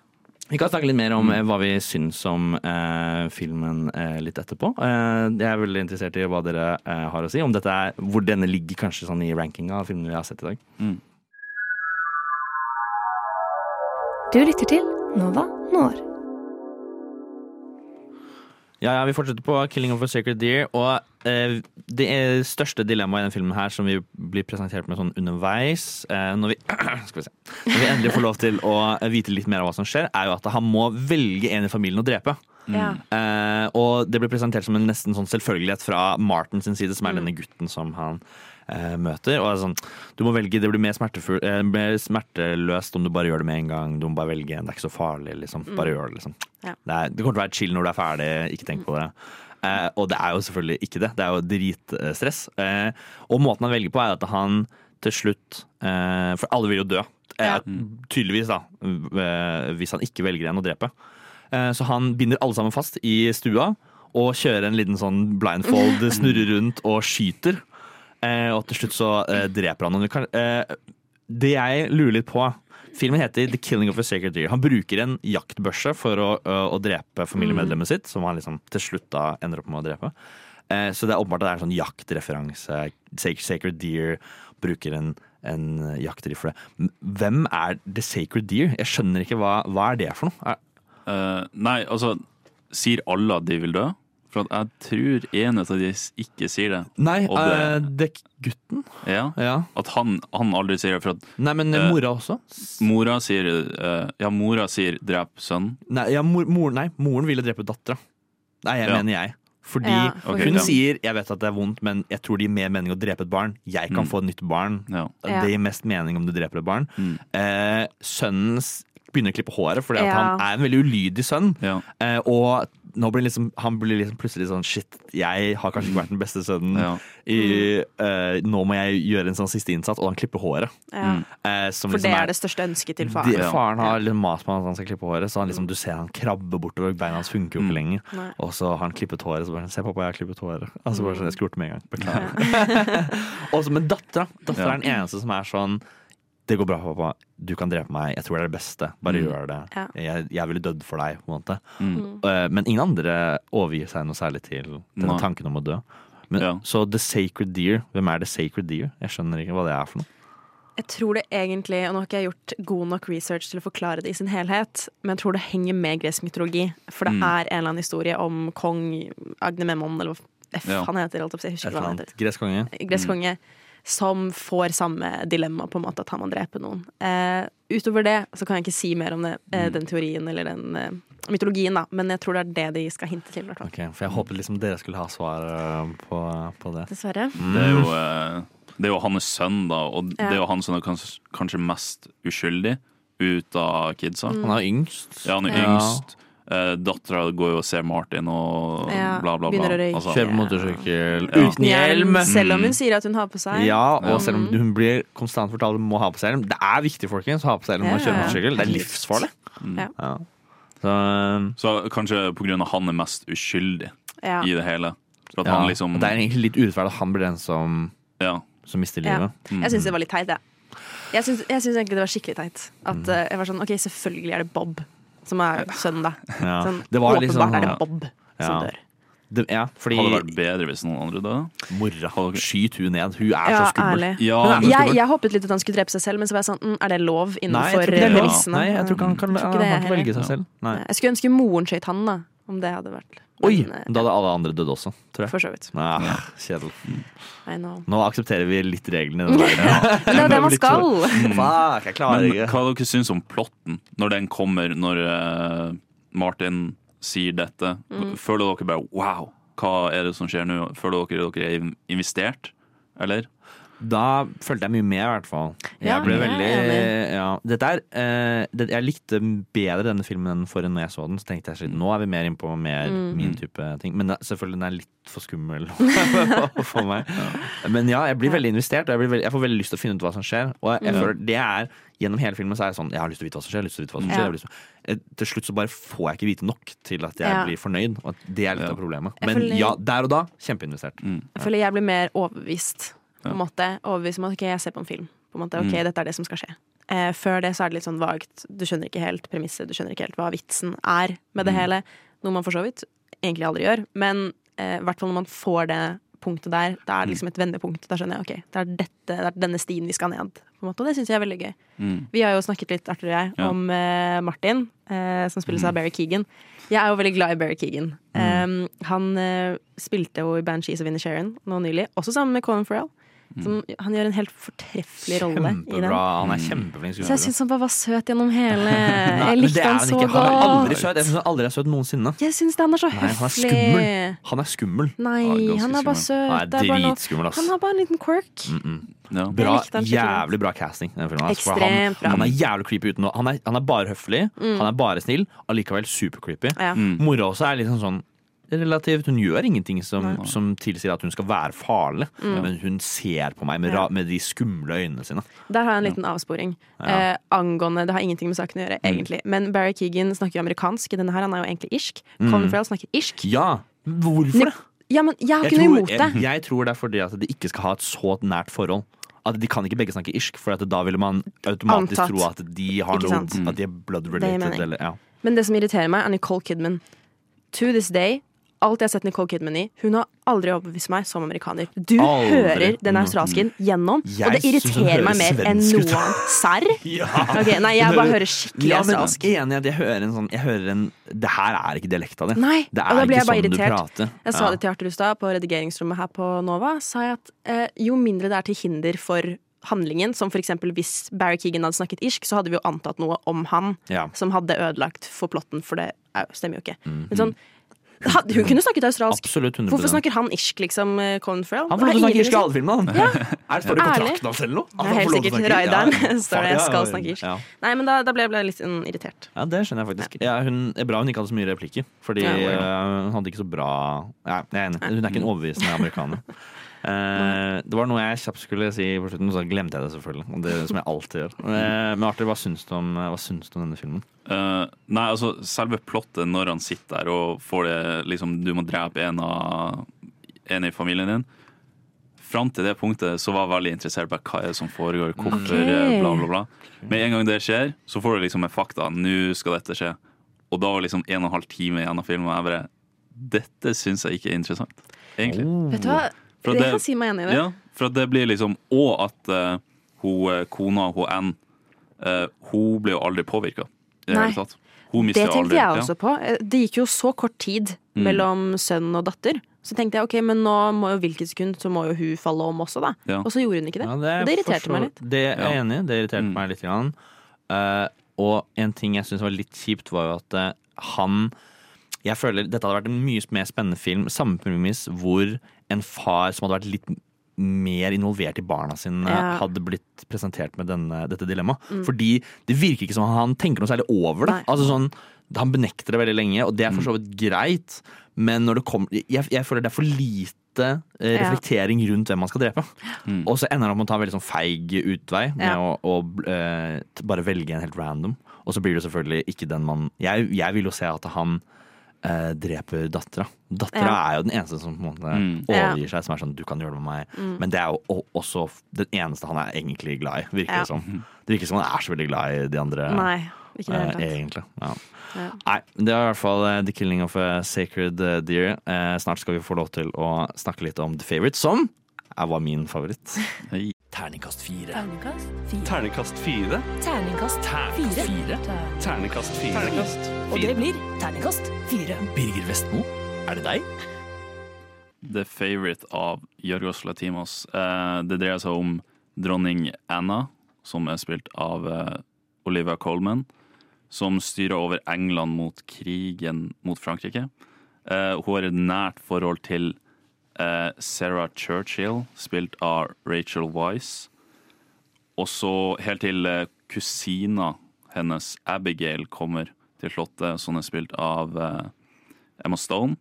Vi kan snakke litt mer om eh, hva vi syns om eh, filmen eh, litt etterpå. Eh, jeg er veldig interessert i hva dere eh, har å si. Om dette er, hvor denne ligger kanskje sånn i rankinga av filmene vi har sett i dag. Du lytter til Nova Noir. Ja, ja, Vi fortsetter på 'Killing of a Sacred Deer'. Og eh, det største dilemmaet i denne filmen her som vi blir presentert med sånn underveis, eh, når, vi, skal vi se, når vi endelig får lov til å vite litt mer av hva som skjer, er jo at han må velge en i familien å drepe. Mm. Eh, og det blir presentert som en nesten sånn selvfølgelighet fra Martin sin side, som er denne gutten som han møter. Og er sånn, du må velge, Det blir mer, eh, mer smerteløst om du bare gjør det med en gang. Du må bare velge en, Det er ikke så farlig. liksom. Bare Mm. gjør det. liksom. Ja. Det, er, det kommer til å være chill når du er ferdig. Ikke tenk på det. Eh, og det er jo selvfølgelig ikke det. Det er jo dritstress. Eh, og måten han velger på, er at han til slutt eh, For alle vil jo dø. Eh, Tydeligvis, da. eh, Hvis han ikke velger en å drepe. Eh, så han binder alle sammen fast i stua og kjører en liten sånn blindfold, snurrer rundt og skyter. Eh, og til slutt så eh, dreper han kan- eh, det jeg lurer litt på Filmen heter The Killing of a Sacred Deer. Han bruker en jaktbørse for å, å, drepe familiemedlemmet sitt, som han liksom til slutt da ender opp med å drepe. Så det er åpenbart at det er en sånn jaktreferanse. Sacred, Deer bruker en, en jaktrifle. Hvem er The Sacred Deer? Jeg skjønner ikke hva, hva er det for noe? Eh, nei, altså Sier alle at de vil dø? For at jeg tror en av de ikke sier det. nei, Og det- eh, det gutten? Ja, Ja. At han, han aldri sier det. For at Nei, men Eh, mora også? mora sier eh, Ja, mora sier 'drep sønnen'. Nei, ja, mor, mor, nei, moren ville drepe dattera. Nei, jeg Ja. mener jeg. Fordi Ja, Ok, hun sier 'jeg vet at det er vondt, men jeg tror det gir mer mening å drepe et barn'. Jeg kan Mm. få et nytt barn. Det gir mest mening om du dreper et barn. Mm. Eh, sønnen begynner å klippe håret fordi Ja. han er en veldig ulydig sønn. Ja. Eh, og blir liksom, han blir liksom plutselig sånn Shit, jeg har kanskje ikke vært den beste sønnen. Ja. I, uh, nå må jeg gjøre en sånn siste innsats, og han klipper håret. Ja. Uh, som For liksom det er det største ønsket til faren. de, Ja. faren har liksom mast på at han skal klippe håret, så han liksom, du ser han krabbe bortover. Beina hans funker jo ikke lenger. Nei. Og så har han klippet håret. Så bare, sånn Se, pappa, jeg har klippet håret. Og så bare sånn, jeg skulle gjort det med en gang. Beklager. og så med dattera. Dattera Ja. er den eneste som er sånn Det går bra, pappa. Du kan drepe meg. Jeg tror det er det beste. Bare Mm. gjør det. Ja. Jeg, jeg ville dødd for deg, på en måte. Mm. Uh, Men ingen andre overgir seg noe særlig til denne Nei. tanken om å dø. Men, Ja. Så The Sacred Deer, hvem er The Sacred Deer? Jeg skjønner ikke hva det er for noe. Jeg tror det egentlig, og nå har ikke jeg gjort god nok research til å forklare det i sin helhet, men jeg tror det henger med gresk mytologi. For det Mm. er en eller annen historie om kong Agnememon, eller hva F Ja. han heter, jeg husker hva han heter. Gresk konge. Gresk konge. Som får samme dilemma, på en måte, at han må drepe noen. Eh, utover det så kan jeg ikke si mer om det, eh, den teorien eller den eh, mytologien, da. Men jeg tror det er det de skal hinte til, Okay. Ok, For jeg håpet liksom dere skulle ha svar eh, på, på det. Dessverre. Det er jo, eh, det er jo hans sønn, da, og Ja. det er jo han som er kanskje, kanskje mest uskyldig ut av kidsa. Mm. Han er yngst. Ja, han er Ja. yngst. Eh, Dattera går jo og ser Martin og Ja, bla, bla, bla. begynner å røyke. Altså, Kjører på motorsykkel Ja. uten hjelm. Selv om Mm. hun sier at hun har på seg. Ja, og Ja. selv om hun blir konstant fortalt hun må ha på seg hjelm. Det er viktig, folkens, å ha på seg hjelm og kjøre motorsykkel. Det er livsfarlig. Mm. Ja. Så, Så kanskje på grunn av han er mest uskyldig i det hele. For at ja. han liksom Det er egentlig litt urettferdig at han blir den som, Ja. som mister Ja. livet. Jeg syns det var litt teit, jeg. Jeg syns, jeg syns egentlig det var skikkelig teit. At Mm. eh, jeg var sånn OK, selvfølgelig er det Bob som er sønnen, da. Ja. Sånn, Det var åpenbart liksom, er det Bob som dør. Det, ja, fordi Hadde vært bedre hvis noen andre døde. mora Skyt hun ned. Hun er Ja, så skummel. Ja, jeg, jeg håpet litt at han skulle drepe seg selv, men så var jeg sånn mm, Er det lov innenfor det premissene? Nei, jeg tror ikke han kan, han det kan velge seg selv. Nei. Jeg skulle ønske moren skjøt han, da. Om det hadde vært Oi! Men, eh, Da hadde alle andre dødd også, tror jeg. For så vidt. Ah, kjedelig. I know. Nå aksepterer vi litt reglene i den verden. Det er det man skal! Fuck, jeg klarer Men ikke. hva dere syns om plotten når den kommer, når uh, Martin sier dette? Mm. Føler dere bare wow, hva er det som skjer nå? Føler dere dere er investert, eller? Da følte jeg mye med, i hvert fall. Jeg Ja, ble jeg er veldig ja. Dette er eh, det, Jeg likte bedre denne filmen enn forrige når jeg så den. Så tenkte jeg nå er vi mer innpå mer Mm. min type ting. Men da, selvfølgelig, den er litt for skummel for meg. Men ja, jeg blir veldig investert, og jeg, blir veldig, jeg får veldig lyst til å finne ut hva som skjer. Og jeg, jeg Mm. føler det er Gjennom hele filmen så er jeg sånn Jeg har lyst til å vite hva som skjer. Lyst til å vite hva som Ja. skjer jeg lyst til, eh, til slutt så bare får jeg ikke vite nok til at jeg Ja. blir fornøyd. Og at det er litt av problemet. Men føler- ja, der og da kjempeinvestert. Jeg føler jeg blir mer overbevist. På en måte. overbevise om at ok, jeg ser på en film. På en måte, ok, Mm. dette er det som skal skje. Eh, før det så er det litt sånn vagt. Du skjønner ikke helt premisset, du skjønner ikke helt hva vitsen er med det Mm. hele. Noe man for så vidt egentlig aldri gjør. Men eh, hvert fall når man får det punktet der, da er det liksom et vendepunkt. Da skjønner jeg ok, det er, dette, det er denne stien vi skal ned. På en måte, og det syns jeg er veldig gøy. Mm. Vi har jo snakket litt, Arthur og jeg, Ja. om eh, Martin, eh, som spilles av Barry Keegan. Jeg er jo veldig glad i Barry Keegan. Um, han eh, spilte jo i Banshees of Inisherin nå nylig, også sammen med Colin Farrell. Som, han gjør en helt fortreffelig rolle i den. Kjempebra. Han er kjempeflink Så jeg syns han bare var søt gjennom hele Jeg likte han han så godt. Han er aldri søt. Jeg syns han aldri er søt noensinne. Jeg syns han er så Nei, han er høflig. skummel. Han er skummel. Nei, han er bare søt. Han er Det er bare noe- dritskummel, ass. Han har bare en liten quirk. Mm -mm. Ja. Bra, jævlig bra casting. den filmen, ass. Han, bra. han er jævlig creepy uten å han er, han er bare høflig, Mm. han er bare snill, allikevel supercreepy. Ja. Mm. Mora også er liksom sånn relativt Hun gjør ingenting som, som tilsier at hun skal være farlig, Mm. men hun ser på meg med, ra, med de skumle øynene sine. Der har jeg en liten avsporing. Eh, angående Det har ingenting med saken å gjøre, egentlig. Men Barry Keegan snakker jo amerikansk i denne her. Han er jo egentlig irsk. Mm. Colin Farrell snakker irsk. Ja, hvorfor det? Ja, men jeg har ikke noe tror, imot det. jeg, jeg tror det er fordi at de ikke skal ha et så nært forhold. At De kan ikke begge snakke irsk, for da ville man automatisk Antatt. tro at de har noe? At de er blood related. Det Eller, ja. Men det som irriterer meg, er Nicole Kidman. To this day, alt jeg har sett Nicole Kidman i, hun har aldri overbevist meg som amerikaner. Du Aldri. hører den australsken gjennom, Jeg og det irriterer meg mer enn noe annet. Serr? Ja. okay, nei, jeg bare hører skikkelig ja, australsk. Enig i at jeg hører en sånn jeg hører en, Det her er ikke dialekta di. Nei, det og er da ble jeg bare sånn du irritert. Jeg sa det til Arthur i på redigeringsrommet her på Nova. Sa jeg at eh, jo mindre det er til hinder for handlingen, som eksempel hvis Barry Keegan hadde snakket irsk, så hadde vi jo antatt noe om han Ja. som hadde ødelagt for plotten, for det er, stemmer jo ikke. Mhm. Men sånn, hun kunne snakket australsk. Absolutt 100 Hvorfor snakker han irsk, liksom, eh, Colin Farrell? Han får lov til å snakke irsk i alle filmene, han. Ja. Er det står det i kontrakten hans eller noe? Det er helt sikkert. Raideren står det, skal snakke irsk. Ja. Nei, men da, da ble jeg litt sånn irritert. Ja, det skjønner jeg faktisk. Ja, hun, er bra hun ikke hadde så mye replikker. Fordi Ja, eh, hun hadde ikke så bra ja, Jeg er enig. Hun er ikke en overbevisende amerikaner. Eh, det var noe jeg kjapt skulle si på slutten, så glemte jeg det selvfølgelig. Det Som jeg alltid gjør. Eh, men Arthur, hva syns du om, hva syns du om denne filmen? Uh, nei, altså selve plottet når han sitter der og får det liksom Du må drepe en av en i familien din. Fram til det punktet så var jeg veldig interessert på hva er det som foregår, hvorfor, Ok. eh, bla, bla, bla. Med en gang det skjer, så får du liksom med fakta. Nå skal dette skje. Og da var liksom en og en halv time igjen av filmen, og jeg bare Dette syns jeg ikke er interessant, egentlig. Vet du hva? For Jeg det- kan si meg enig i det. Ja, for det blir liksom Og at uh, hun, eh, kona, hun Ann, uh, hun ble jo aldri påvirka. I det Nei. hele tatt. Hun Det tenkte aldri jeg ja. også på. Det gikk jo så kort tid Mm. mellom sønn og datter. Så tenkte jeg ok, men nå må jo hvilket sekund så må jo hun falle om også, da. Ja. Og så gjorde hun ikke det. Ja, og det irriterte forstår. meg litt. Det er jeg Ja. enig i. Det irriterte meg litt. Grann. Uh, og en ting jeg syns var litt kjipt, var jo at uh, han Jeg føler dette hadde vært en mye mer spennende film, samme premiss, hvor en far som hadde vært litt mer involvert i barna sine, Ja. hadde blitt presentert med denne, dette dilemmaet. Mm. Fordi det virker ikke som han tenker noe særlig over det. Altså sånn, Han benekter det veldig lenge, og det er for så vidt greit, men når det kommer jeg, jeg føler det er for lite eh, reflektering rundt hvem man skal drepe. Mm. Og så ender han opp med å ta en veldig sånn feig utvei med Ja. å, å uh, bare velge en helt random. Og så blir det selvfølgelig ikke den man Jeg, jeg vil jo se at han eh, dreper dattera. Dattera Ja. er jo den eneste som på en måte Mm. overgir seg, som er sånn 'du kan gjøre det med meg'. Mm. Men det er jo også den eneste han er egentlig glad i, virker Ja. det som. Det virker som han er så veldig glad i de andre. Nei, ikke det hele eh, tatt. egentlig. Ja. Ja. Nei, det var i hvert fall uh, The Killing of a Sacred eh, Deer. Eh, snart skal vi få lov til å snakke litt om The Favourite, som er, var min favoritt. Terningkast fire. Terningkast fire. Terningkast fire. Terningkast Terningkast fire. Terningkast fire. Og det blir terningkast fire. Birger Vestmo, er det deg? The Favorite av Jorgos Latimos. Eh, det dreier seg om dronning Anna, som er spilt av eh, Olivia Colman, som styrer over England mot krigen mot Frankrike. Eh, hun har et nært forhold til Sarah Churchill, spilt av Rachel Weisz. Og så helt til eh, kusina hennes Abigail kommer til slottet, som er spilt av eh, Emma Stone.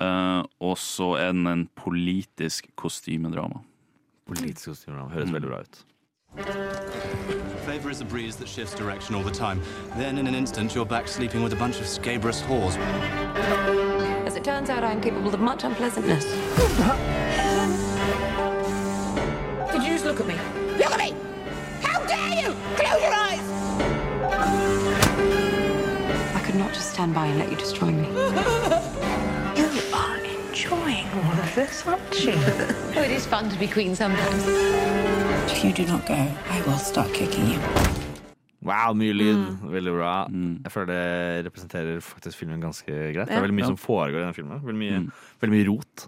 Eh, og så er den en politisk kostymedrama. Politisk kostymedrama. Høres veldig bra ut. Favor is a breeze that shifts direction all the time. Then, in an instant, you're back sleeping with a bunch of scabrous whores. It turns out, I'm capable of much unpleasantness. Did you just look at me? Look at me! How dare you! Close your eyes! I could not just stand by and let you destroy me. You are enjoying all of this, aren't you? Oh, it is fun to be queen sometimes. If you do not go, I will start kicking you. Wow, mye lyd. Veldig bra. Jeg føler det representerer faktisk filmen ganske greit. Det er veldig mye Ja. som foregår i den filmen. Veldig mye, veldig mye rot.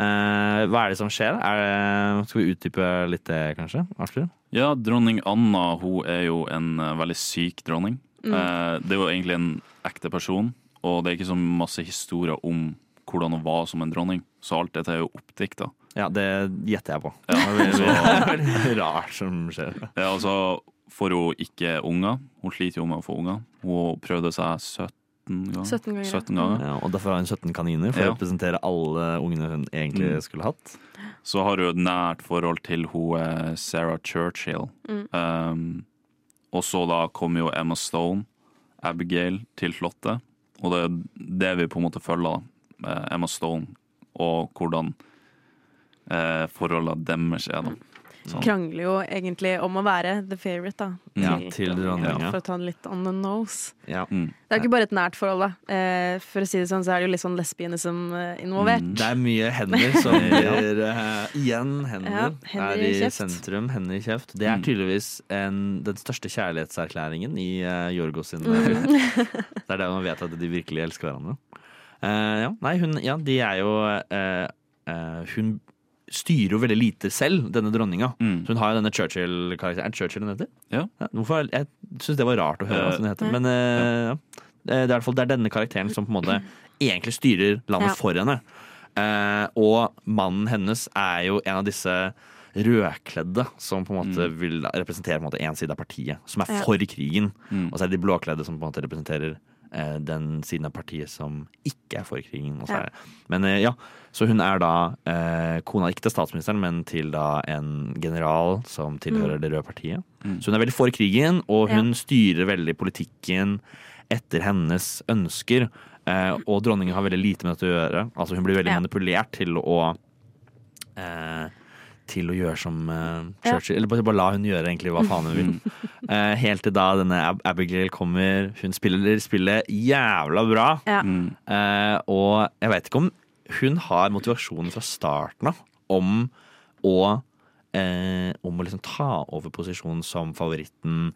uh, hva er det som skjer? Er det, skal vi utdype litt det, kanskje? Arthur? Ja, dronning Anna hun er jo en eh, veldig syk dronning. Mm. Eh, det er jo egentlig en ekte person, og det er ikke så masse historier om hvordan hun var som en dronning. Så alt dette er jo oppdikta. Ja, det gjetter jeg på. Ja, Det er veldig rart som skjer. Ja, altså får hun ikke unger. Hun sliter jo med å få unger. Hun prøvde seg 17 ganger. 17 ganger, 17 ganger. Ja, og derfor har hun 17 kaniner, for Ja. å representere alle ungene hun egentlig Mm. skulle hatt. Så har hun et nært forhold til hun eh, Sarah Churchill. Mm. Um, og så da kommer jo Emma Stone, Abigail, til slottet. Og det er det vi på en måte følger, da. Eh, Emma Stone, og hvordan eh, forholdene deres er, da. Sånn. Krangler jo egentlig om å være the favorite, da. Ja, til dronninga. For å ta den litt on the nose. Ja. Mm. Det er jo ikke bare et nært forhold, da. Eh, for å si det sånn, så er det jo litt sånn lesbianism eh, involvert. Det er mye hender som blir eh, Igjen hender. Ja, hender er i i kjeft. sentrum. Hender i kjeft. Det er Mm. tydeligvis en, den største kjærlighetserklæringen i uh, Jorgos sin Mm. Det er det man vet at de virkelig elsker hverandre. Uh, ja, nei, hun Ja, de er jo uh, eh, Hun styrer jo veldig lite selv, denne dronninga. Mm. Så hun har jo denne Churchill-karakteren. Er det Churchill hun heter? Ja. Hvorfor? Jeg syns det var rart å høre hva hun heter. Eh, Men eh, ja. Det er i hvert fall det er denne karakteren som på en måte egentlig styrer landet Ja. for henne. Eh, og mannen hennes er jo en av disse rødkledde som på en måte vil representere på en måte én side av partiet, som er Ja. for krigen. Mm. Og så er det de blåkledde som på en måte representerer eh, den siden av partiet som ikke er for krigen. Og så er det. Men eh, ja, så hun er da eh, kona ikke til statsministeren, men til da en general som tilhører det røde partiet. Mm. Så hun er veldig for krigen, og hun Ja. styrer veldig politikken etter hennes ønsker. Eh, og dronningen har veldig lite med dette å gjøre. Altså Hun blir veldig Ja. manipulert til å eh, Til å gjøre som Ja. Churchill. Eller bare, bare la hun gjøre egentlig hva faen hun vil. Uh, helt til da denne Ab Abigail kommer. Hun spiller spillet jævla bra. Ja. Mm. Eh, og jeg veit ikke om hun har motivasjonen fra starten av om å eh, om å liksom ta over posisjonen som favoritten,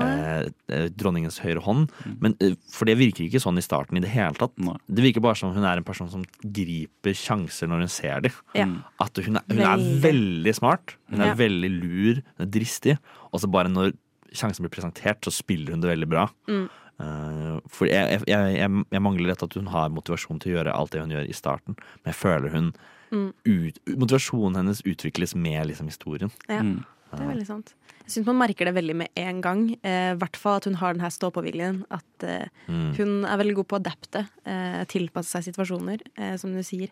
eh, eh, dronningens høyre hånd. Men, eh, for det virker ikke sånn i starten i det hele tatt. Nei. Det virker bare som hun er en person som griper sjanser når hun ser dem. Ja. At hun er, hun er Veldig. veldig smart, hun er Ja. veldig lur, hun er dristig. Og så bare når sjansen blir presentert, så spiller hun det veldig bra. Mm. Eh, for jeg, jeg, jeg, jeg mangler rett at hun har motivasjon til å gjøre alt det hun gjør i starten. Men jeg føler hun Mm. ut, Motivasjonen hennes utvikles med liksom, historien. Ja, Mm. det er veldig sant. Jeg syns man merker det veldig med en gang. I hvert fall at hun har den her stå-på-viljen. At eh, Mm. hun er veldig god på å adapte, eh, tilpasse seg situasjoner, eh, som du sier.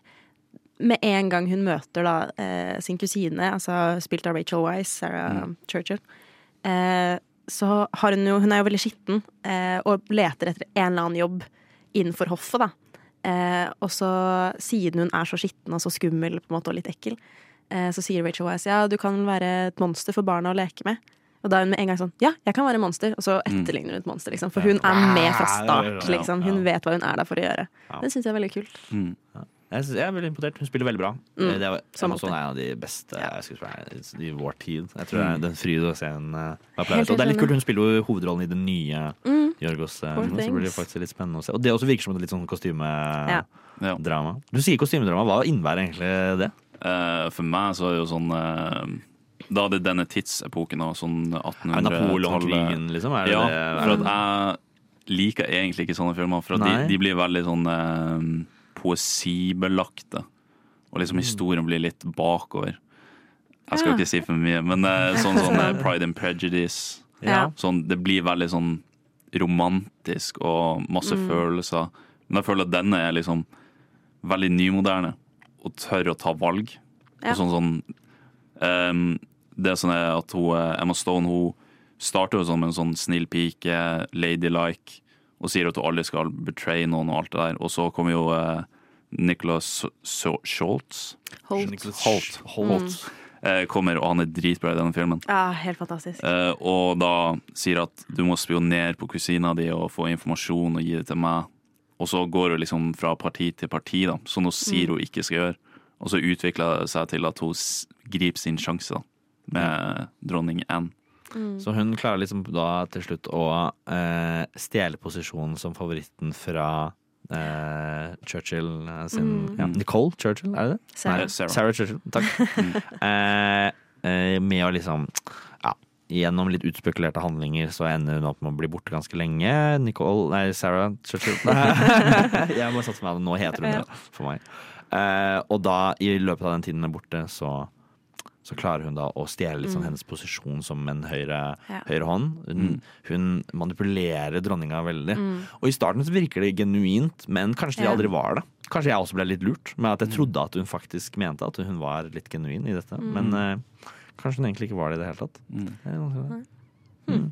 Med en gang hun møter da eh, sin kusine, altså spilt av Rachel Wise, Sarah Mm. Churchill, eh, så har hun jo Hun er jo veldig skitten eh, og leter etter en eller annen jobb innenfor hoffet, da. Eh, og så, siden hun er så skitten og så skummel på en måte, og litt ekkel, eh, så sier Rachel Wise ja, du kan være et monster for barna å leke med. Og da er hun med en gang sånn ja, jeg kan være monster, og så etterligner hun et monster, liksom. For hun er med fra start, liksom. Hun vet hva hun er der for å gjøre. Det syns jeg er veldig kult. Mm. Jeg, synes, jeg er veldig imponert. Hun spiller veldig bra. Mm, Eh, Det er, Stone er en av de beste skuespillerne i vår tid. Jeg tror Mm. det er den fryd å se en Helt å- Og det er litt kult, hun spiller jo hovedrollen i den nye Mm. Jorgos. eh, så blir det faktisk litt spennende å se. Og det også virker som et litt sånn kostymedrama. Ja. Du sier kostymedrama. Hva innebærer egentlig det? Uh, for meg så er det jo sånn uh Da er denne tidsepoken av sånn 1800-tallet. Napoleon-krigen, liksom? Er det ja, for at jeg liker egentlig ikke sånne filmer. For at de, de blir veldig sånn eh, poesibelagte. Og liksom historien blir litt bakover. Jeg skal ikke si for mye, men eh, sånn, sånn Pride and Prejudice. Ja. Sånn, det blir veldig sånn romantisk og masse Mm. følelser. Men jeg føler at denne er liksom veldig nymoderne og tør å ta valg. Ja. Og sånn, sånn um, Det som er at hun, eh, Emma Stone hun starter jo sånn med en sånn snill pike, ladylike, og sier at hun aldri skal betray noen og alt det der. Og så kommer jo uh, Nicholas So- Schultz. Holt. Holt. Holt. Eh, kommer, og han er dritbra i denne filmen. Ja, helt fantastisk. Eh, og da sier at du må spionere på kusina di og få informasjon og gi det til meg. Og så går hun liksom fra parti til parti, da, som hun sier Mm. hun ikke skal gjøre. Og så utvikler det seg til at hun griper sin sjanse da, med dronning Anne. Mm. Så hun klarer liksom da til slutt å eh, stjele posisjonen som favoritten fra eh, Churchill eh, sin Mm. ja, Nicole Churchill, er det det? Sarah. Nei, Sarah. Sarah Churchill, takk. eh, eh, med å liksom ja, Gjennom litt utspekulerte handlinger så ender hun opp med å bli borte ganske lenge. Nicole, nei, Sarah Churchill. Jeg må satse meg, nå heter hun det for meg. Eh, og da, i løpet av den tiden hun er borte, så så klarer hun da å stjele sånn Mm. hennes posisjon som en høyre, Ja. høyre hånd. Hun, hun manipulerer dronninga veldig. Mm. Og i starten så virker det genuint, men kanskje det Ja. aldri var det. Kanskje jeg også ble litt lurt med at Mm. jeg trodde at hun faktisk mente at hun var litt genuin i dette. Mm. Men uh, kanskje hun egentlig ikke var det i det hele tatt. Mm.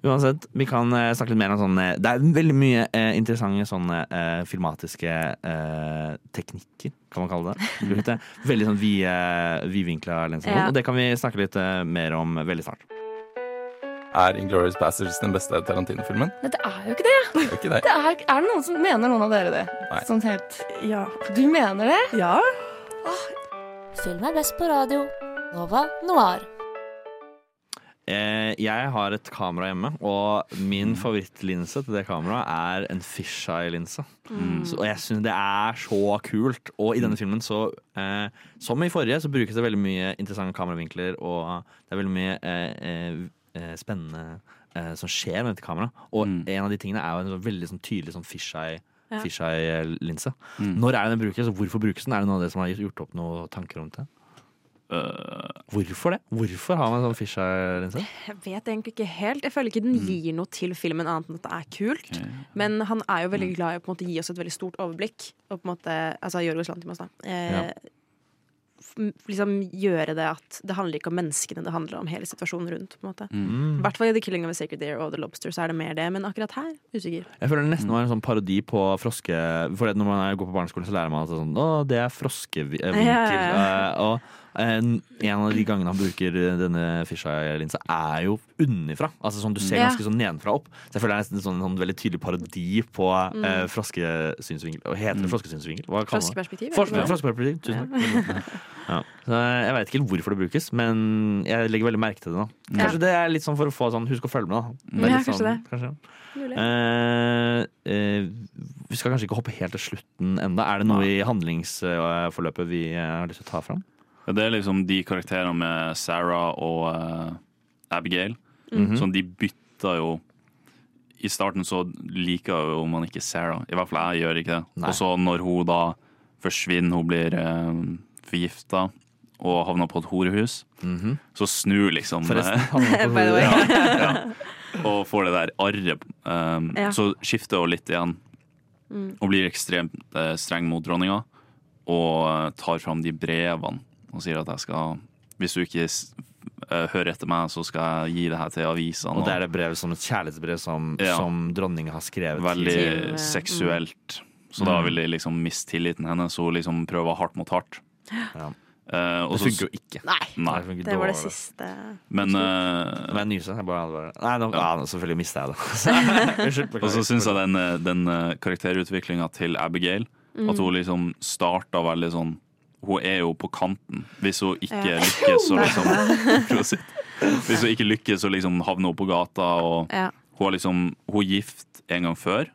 Det er vanskelig, det. Mm. Uansett, vi kan eh, snakke litt mer om sånne Det er veldig mye eh, interessante sånne eh, filmatiske eh, teknikker, kan man kalle det. Det. Veldig sånn vide- vi lenser. Ja. Og det kan vi snakke litt eh, mer om veldig snart. Er Inglourious Bastards den beste Tarantino-filmen? Nei, det er jo ikke det. Det er ikke det. det er, er det noen som mener noen av dere det? Nei. Sånn helt Ja. Du mener det? ja. Film er best på radio. Nova Noir. Eh, jeg har et kamera hjemme, og min favorittlinse til det kameraet er en fisheye-linse. Mm. Og jeg syns det er så kult. Og i denne filmen, så eh, som i forrige, så brukes det veldig mye interessante kameravinkler, og det er veldig mye eh, eh, eh, spennende eh, som skjer med dette kameraet. Og en av de tingene er jo en sånn veldig sånn tydelig sånn fisheye. Ja. Fisheye-linse. Mm. Når er den brukes, og hvorfor brukes den? Er det noe av det som har gjort opp noen tanker om det? Eh, Hvorfor det? Hvorfor har man en sånn fisheye-linse? Jeg vet egentlig ikke helt. Jeg føler ikke den gir noe til filmen annet enn at det er kult. Men han er jo veldig glad i å på en måte gi oss et veldig stort overblikk. Og på en måte, altså Jorgos Lantimos, da. Eh, Ja. liksom gjøre det at det handler ikke om menneskene, det handler om hele situasjonen rundt. på en måte. Mm. I hvert fall i The Killing of a Sacred Deer og The Lobster så er det mer det, men akkurat her usikker. Jeg føler det nesten var en sånn parodi på froske... For når man går på barneskolen, så lærer man at er sånn, Å, det er froskevinkel. Ja, ja, ja. Eh, og en av de gangene han bruker denne fisheye-linsa, er jo unnifra. Altså sånn, Du ser ganske sånn nedenfra opp. Så jeg føler det er nesten en sånn, sånn veldig tydelig parodi på Mm. eh, froskesynsvinkel. Hva heter det froskesynsvinkel? Hva kaller? Froskeperspektiv, Fros- Froskeperspektiv, tusen takk. Ja. Jeg veit ikke hvorfor det brukes, men jeg legger veldig merke til det. nå Ja. Kanskje det er litt sånn for å få sånn Husk å følge med, da. Det er Ja, kanskje kanskje det. Kanskje. Eh, eh, vi skal kanskje ikke hoppe helt til slutten enda. Er det noe i handlingsforløpet vi eh, har lyst til å ta fram? Ja, det er liksom de karakterene med Sarah og uh, Abigail. Mhm. Sånn, de bytter jo I starten så liker jo man ikke Sarah. I hvert fall jeg gjør ikke det. Nei. Og så når hun da forsvinner, hun blir uh, forgifta og havner på et horehus, Mhm. så snur liksom Forresten, eh, havner på et By the way. ja, ja. Og får det der arret. Um, Ja. Så skifter hun litt igjen Mm. og blir ekstremt uh, streng mot dronninga. Og eh, tar fram de brevene og sier at jeg skal Hvis du ikke eh, hører etter meg, så skal jeg gi det her til avisene. Og det er det brevet som et kjærlighetsbrev som, Ja. som dronninga har skrevet. Veldig til- seksuelt. Så da Mm. vil de liksom miste tilliten hennes, hun liksom prøver hardt mot hardt. Ja. Uh, og Det så- funker jo ikke. Nei, Nei. det, det var det siste. Men uh, men må jeg bare, bare. Nei, nå, ja. selvfølgelig mista jeg det. Og så syns jeg den, eh, den karakterutviklinga til Abigail Mm. At hun liksom starta veldig sånn Hun er jo på kanten. Hvis hun ikke Ja. lykkes, så liksom. Hvis hun ikke lykkes, så liksom havner hun på gata, og Ja. hun er liksom Hun er gift en gang før.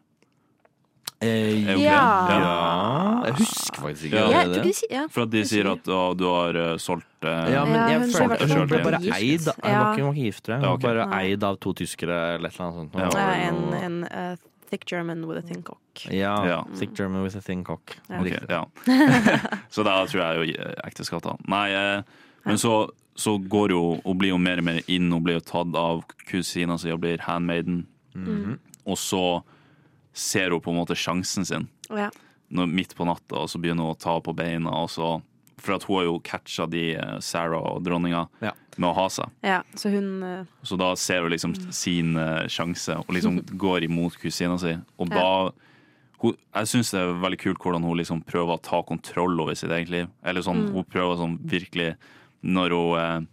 Eh, Ja. ja. Jeg husker faktisk ikke Ja. Det. tror ja. For at de sier at å, du har uh, solgt uh, Ja, men jeg hun følte ble- hun ble bare eid. Hun var ikke, hun gift, tror jeg. Hun var bare eid av to tyskere eller et eller annet sånt. En, en eh, Thick German with a thin cock. Ja. Ja. Thick German with a thin cock. Ja. Ok, ja. så da tror jeg jo ekteskap, da. Nei, eh, men så, så går jo Hun blir jo mer og mer inn. Hun blir jo tatt av kusina si og blir handmaiden. Mhm. Og så ser hun på en måte sjansen sin Ja. når, midt på natta, og så begynner hun å ta på beina. Og så, for at hun har jo catcha de, eh, Sarah og dronninga, Ja. med å ha seg. ja, så hun eh, Så da ser hun liksom sin eh, sjanse og liksom går imot kusina si. Og da hun, Jeg syns det er veldig kult hvordan hun liksom prøver å ta kontroll over sitt eget liv. Eller sånn, Mm. Hun prøver sånn virkelig Når hun eh,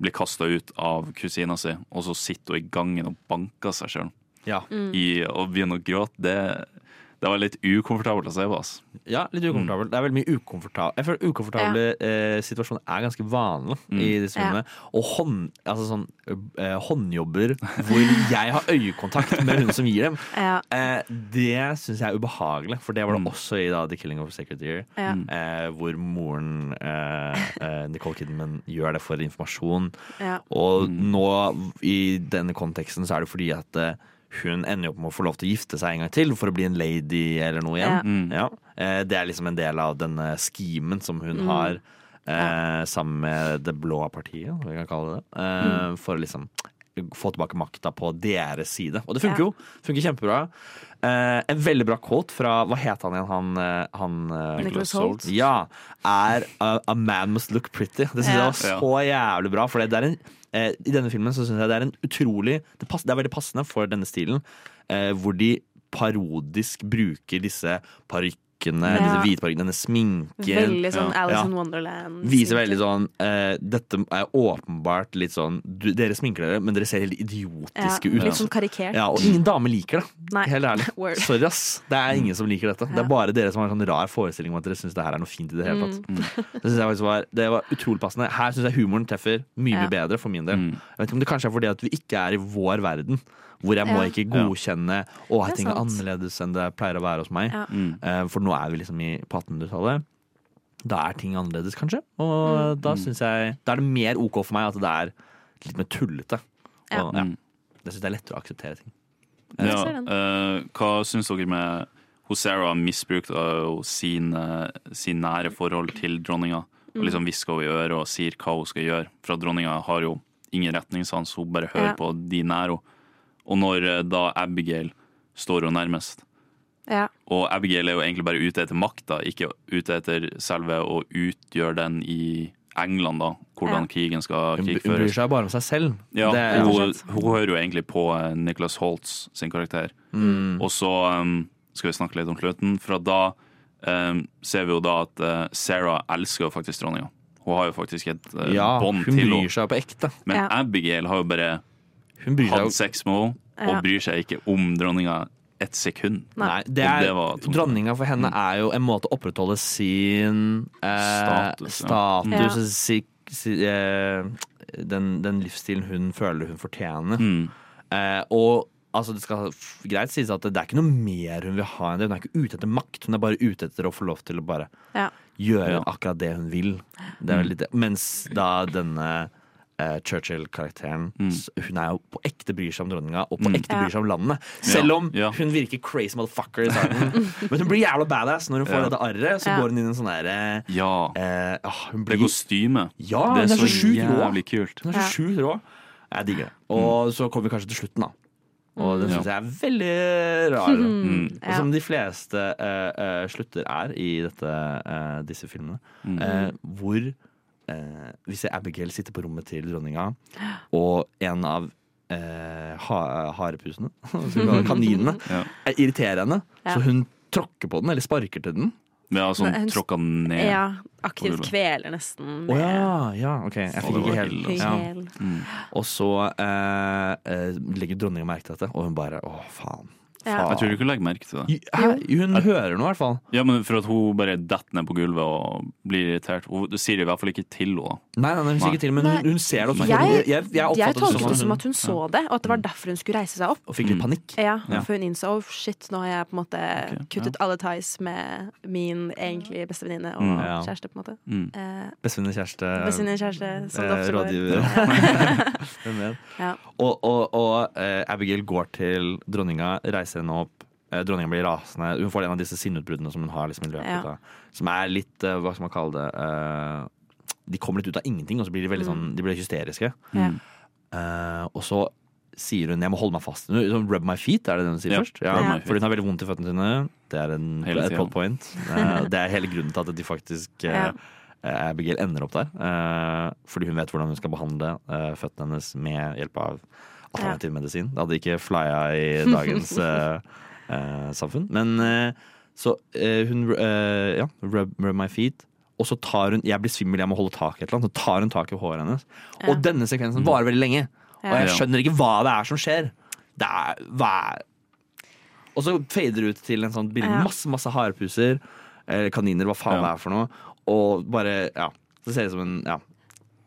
blir kasta ut av kusina si, og så sitter hun i gangen og banker seg sjøl Ja. Mm. og begynner å gråte, det, det var litt ukomfortabelt å se på. Altså. Ja, litt ukomfortabelt. Det er veldig mye ukomfortabelt. Jeg føler ukomfortable eh, situasjoner er ganske vanlige Mm. i disse Ja. Og hånd, altså sånn, eh, håndjobber hvor jeg har øyekontakt med hun som gir dem, Ja. eh, det syns jeg er ubehagelig. For det var det Mm. også i da, The Killing of a Sacred Deer. Ja. Eh, hvor moren, eh, eh, Nicole Kidman, gjør det for informasjon. Ja. Og nå, i denne konteksten, så er det fordi at eh, hun ender jo opp med å få lov til å gifte seg en gang til for å bli en lady eller noe igjen. Ja. Mm. Ja. Eh, Det er liksom en del av denne schemen som hun Mm. har eh, sammen med det blå partiet, hva vi kan kalle det. Eh, For å liksom få tilbake makta på deres side. Og det funker Ja. jo. Funker kjempebra. Eh, en veldig bra quote fra Hva het han igjen? Han, eh, han eh, Nicholas Holt. Ja. Er a, A man must look pretty. Det syns Ja. jeg var så jævlig bra. For det er en, eh, I denne filmen så syns jeg det er en utrolig det, pass, det er veldig passende for denne stilen, eh, hvor de parodisk bruker disse parykkene, Ja. disse hvite parykkene, denne sminken. Veldig sånn Ja. Alice in Wonderland. Viser veldig sånn uh, Dette er åpenbart litt sånn du, Dere sminker dere, men dere ser helt idiotiske ja, ut. Litt sånn karikert. Ja, og ingen dame liker det. Nei. Helt ærlig. Word. Sorry, ass. Det er ingen som liker dette. Det er bare dere som har en sånn rar forestilling om at dere syns det her er noe fint i det hele tatt. Mm. Det synes jeg faktisk var, det var utrolig passende. Her syns jeg humoren treffer mye Ja. mye bedre for min del. Mm. Jeg vet ikke om det kanskje er fordi at vi ikke er i vår verden. Hvor jeg må Ja. ikke godkjenne Å, her Det er ting er annerledes enn det pleier å være hos meg. Ja. Mm. Eh, For nå er vi liksom i på 1800-tallet. Da er ting annerledes, kanskje. Og Mm. da syns jeg Da er det mer OK for meg at det er litt mer tullete. Ja. Og, ja. Mm. Det syns jeg er lettere å akseptere ting. Ja, uh, eh, hva syns dere med hun Sarah misbrukte uh, sin, uh, sin nære forhold til dronninga? Og liksom hvisker henne i øret og sier hva hun skal gjøre. For dronninga har jo ingen retningssans, hun bare hører Ja. på de nære henne. Og når eh, da Abigail står henne nærmest Ja. Og Abigail er jo egentlig bare ute etter makta, ikke ute etter selve å utgjøre den i England, da. Hvordan Ja. krigen skal krigføres. hun bryr seg bare om seg selv. Ja, Det- hun, hun hører jo egentlig på eh, Nicholas Holtz sin karakter. Mm. Og så um, skal vi snakke litt om slutten, for da um, ser vi jo da at uh, Sarah elsker jo faktisk dronninga. Hun har jo faktisk et uh, Ja, bånd hun bryr seg på ekte. Men Ja. Abigail har jo bare Hun bryr seg hatt Hadde sex med henne, og bryr seg ikke om dronninga et sekund. Nei, det er, det var tungt. dronninga for henne er jo en måte å opprettholde sin eh, Status, ja. status Ja. si, si, eh, den, den livsstilen hun føler hun fortjener. Mm. Eh, og altså, det skal greit sies at det er ikke noe mer hun vil ha enn det. Hun er ikke ute etter makt, hun er bare ute etter å få lov til å bare Ja. gjøre Ja. akkurat det hun vil. Det er litt. Mens da denne eh, Churchill-karakteren Mm. Hun er jo på ekte bryr seg om dronninga, og på Mm. ekte Ja. bryr seg om landet. Selv om Ja. hun virker crazy motherfucker i starten. Men hun blir jævla badass når hun får Ja. dette arret. Så Ja. går hun inn i en sånn derre Ja. Uh, Hun Det blir kostymet. Ja, det er er så så sjukt rå. jævlig kult. Hun er så sjukt rå. Jeg digger det. Og så kommer vi kanskje til slutten, da. Og den Mm. syns jeg er veldig rar. Mm. Og Som de fleste uh, uh, slutter er i dette, uh, disse filmene. Mm. Eh, hvor eh, vi ser Abigail sitte på rommet til dronninga, og en av eh, ha, harepusene, kaninene, Ja. eh, irriterer henne. Ja. Så hun tråkker på den, eller sparker til den. Ja, sånn hun- tråkka ned. ja. Aktivt kveler nesten. Å ja, ja, ok. Jeg fikk ikke helt ille, ja. Mm. Og så eh, eh, legger dronninga merke til dette, og hun bare å, faen. Ja. Jeg tror du ikke legger merke til det. Hæ? Hun hører noe, i hvert fall. Ja, men For at hun bare detter ned på gulvet og blir irritert. Hun sier det i hvert fall ikke til henne. Nei, nei, hun sier ikke til, men hun, hun ser det også. Jeg, jeg, jeg, jeg tolket det som at hun så det, og at det var derfor hun skulle reise seg opp. Og fikk litt panikk. Ja, Ja. For hun innså oh shit, nå har jeg på en måte okay, kuttet alle ties med min egentlig bestevenninne og Mm. Ja. kjæreste, på en måte. Mm. Eh, Bestevenninne, kjæreste, Bestevenninne, kjæreste, som eh, rådgiver. Ja. Og, og, og eh, Abigail går til dronninga, reiser henne opp, eh, dronninga blir rasende. Hun får en av disse sinneutbruddene som hun har liksom, i løpet Ja. av Som er litt, eh, hva skal man kalle det eh, De kommer litt ut av ingenting, og så blir de veldig Mm. sånn De blir hysteriske. Mm. Eh, og så sier hun 'jeg må holde meg fast'. Sånn, 'Rub my feet', er det det hun sier Ja, først? Ja, ja. Fordi hun har veldig vondt i føttene sine. Det er en, et plot point. Det er hele grunnen til at de faktisk eh, Ja. Abigail ender opp der. eh, fordi hun vet hvordan hun skal behandle eh, føttene hennes med hjelp av alternativ medisin. Det hadde ikke flya i dagens uh, uh, samfunn. Men eh, så hun ja, rub, rub my feet. Og så tar hun Jeg blir svimmel, jeg må holde tak i et eller annet. Så tar hun tak i håret hennes. Ja. Og denne sekvensen varer veldig lenge. Og jeg skjønner ikke hva det er som skjer. Det er, hva er Og så fader det ut til en sånn bilde. Ja. Masse, masse harepuser. Kaniner, hva faen Ja. det er for noe. Og bare Ja. Det ser ut som en Ja.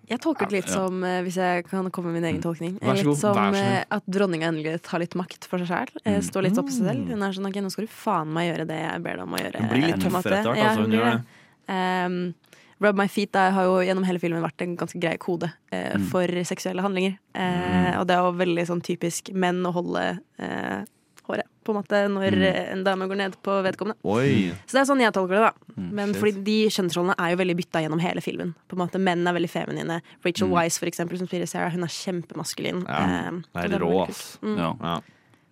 Jeg tolker det litt Ja. som, eh, hvis jeg kan komme med min egen tolkning Vær så Litt som vær så snill. eh, at dronninga endelig tar litt makt for seg sjøl. Mm. Står litt opp for seg selv. Hun er sånn ok, nå skal du faen meg gjøre det jeg ber deg om å gjøre. Hun blir litt tøffere etter hvert, altså, hun gjør det. Um, Rub My Feet der har jo gjennom hele filmen vært en ganske grei kode eh, Mm. for seksuelle handlinger. Eh, Og det er jo veldig sånn typisk menn å holde eh, håret, på en måte, når Mm. eh, en dame går ned på vedkommende. Oi. Så det er sånn jeg tolker det, da. Mm, Men shit. fordi de kjønnsrollene er jo veldig bytta gjennom hele filmen. På en måte, Menn er veldig feminine. Rachel Mm. Wise, for eksempel, som spiller Sarah, hun er kjempemaskulin. Ja, Eh, det er rå, ass. Mm. Ja. Ja.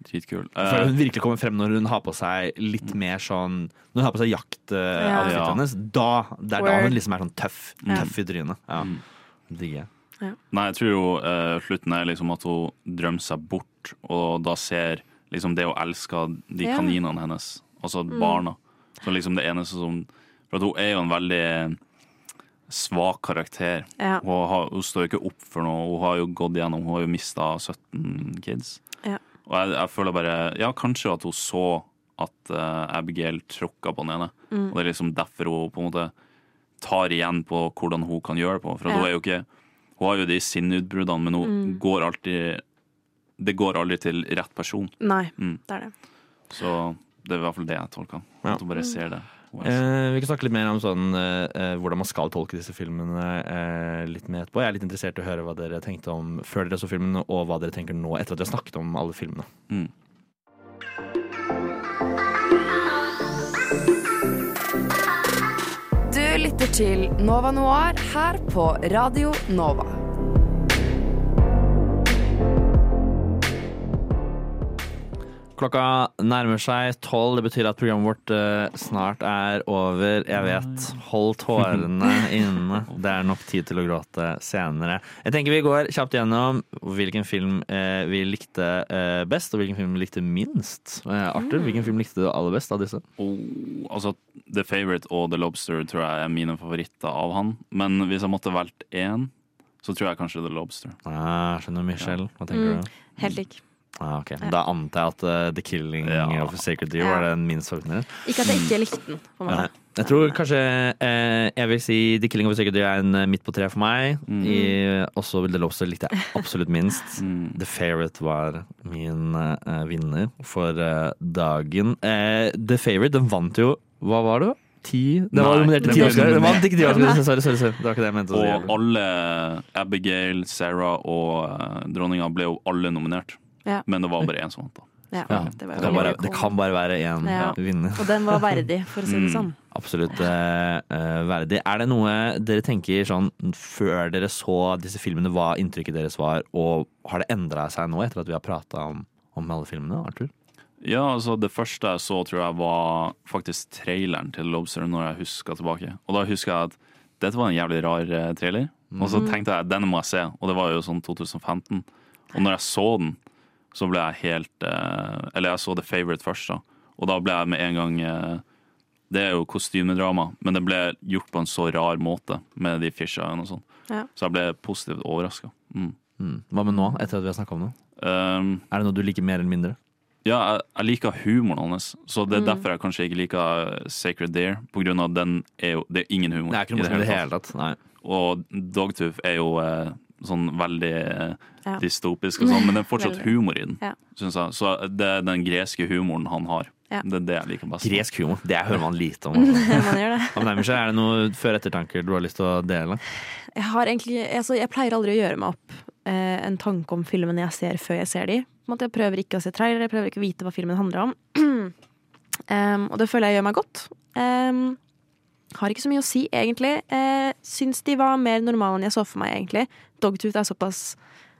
Dritkul. Eh, hun virkelig kommer frem når hun har på seg litt mer sånn Når hun har på seg jaktoutfiten Ja. hennes. Da, det er da hun liksom er sånn tøff. Ja. Tøff i trynet. Ja. Mm. Digger jeg. Nei, jeg tror jo uh, slutten er liksom at hun drømmer seg bort, og da ser liksom det hun elsker, de Ja. kaninene hennes, altså Mm. barna. Så liksom det eneste som For at hun er jo en veldig svak karakter. Ja. Hun, har, hun står jo ikke opp for noe. Hun har jo gått gjennom Hun har jo mista 17 kids. Ja. Og jeg, jeg føler bare Ja, kanskje at hun så at uh, Abigail tråkka på den ene. Mm. Og det er liksom derfor hun på en måte tar igjen på hvordan hun kan gjøre det på. For Ja. hun er jo ikke Hun har jo de sinneutbruddene, men hun Mm. går alltid Det går aldri til rett person. Nei, Mm. det er det. Så det er i hvert fall det jeg tolker. Ja. At hun bare ser det. Eh, vi kan snakke litt mer om sånn, eh, eh, hvordan man skal tolke disse filmene eh, litt mer etterpå. Jeg er litt interessert i å høre hva dere tenkte om før dere så filmene, og hva dere tenker nå etter at dere har snakket om alle filmene. Mm. Du lytter til Nova Noir her på Radio Nova. Klokka nærmer seg tolv. Det betyr at programmet vårt eh, snart er over. Jeg vet. Hold tårene inne. Det er nok tid til å gråte senere. Jeg tenker vi går kjapt gjennom hvilken film eh, vi likte eh, best, og hvilken film vi likte minst. Eh, Arthur, hvilken film likte du aller best av disse? Oh, altså, The Favourite og The Lobster tror jeg er mine favoritter av han. Men hvis jeg måtte valgt én, så tror jeg kanskje The Lobster. Ah, skjønner Michelle. Hva tenker Mm, du? helt lik. Ah, ok. Da antar jeg at uh, The Killing of a Sacred Deer var den minst favorittene. Ikke at jeg ikke likte den. på meg. Nei. Jeg tror kanskje eh, jeg vil si The Killing of a Sacred Deer er en eh, midt på treet for meg. I, også The Lobster likte jeg absolutt minst. The Favourite var min eh, vinner for eh, dagen. Eh, The Favourite, den vant jo Hva var det? Ti? Den var nominert til ti Oscar. Den vant ikke ti Oscar. Sorry, sorry, sorry. Det var ikke det jeg mente. Og alle Abigail, Sarah og uh, dronninga ble jo alle nominert. Ja. Men det var bare én som vant, da. Ja, Ja, det var det, bare, det kan bare være én Ja. vinner. Og den var verdig, for å si det sånn. Absolutt eh, eh, verdig. Er det noe dere tenker sånn før dere så disse filmene, hva inntrykket deres var, og har det endra seg nå etter at vi har prata om, om alle filmene? Arthur? Ja, altså Det første jeg så, tror jeg var faktisk traileren til Lobster, når jeg huska tilbake. Og da husker jeg at dette var en jævlig rar eh, trailer. Og så Mhm. tenkte jeg denne må jeg se, og det var jo sånn 2015. Og når jeg så den, så ble jeg helt eh, Eller jeg så The Favourite først, da. Og da ble jeg med en gang eh, Det er jo kostymedrama, men det ble gjort på en så rar måte med de fishene og sånn. Ja. Så jeg ble positivt overraska. Mm. Mm. Hva med nå, etter at vi har snakka om det? Um, er det noe du liker mer eller mindre? Ja, jeg, jeg liker humoren hans, så det er Mm. derfor jeg kanskje ikke liker Sacred Deer. På grunn av den er jo Det er ingen humor. Det er ikke noe morsomt i det hele tatt. Nei. Og Dogtooth er jo eh, sånn veldig eh, Ja. dystopisk og sånn, men det er fortsatt humor i den, Ja. synes jeg. Så det er den greske humoren han har. Ja. Det er det jeg liker best. Gresk humor, det hører man lite om. Man gjør det. Er det noe før-ettertanker du har lyst til å dele? Jeg, har egentlig, altså, jeg pleier aldri å gjøre meg opp eh, en tanke om filmene jeg ser, før jeg ser de. På en måte, jeg prøver ikke å se trailere, jeg prøver ikke å vite hva filmen handler om. Um, og det føler jeg gjør meg godt. Um, har ikke så mye å si, egentlig. Eh, syns de var mer normale enn jeg så for meg, egentlig. Dogtooth er såpass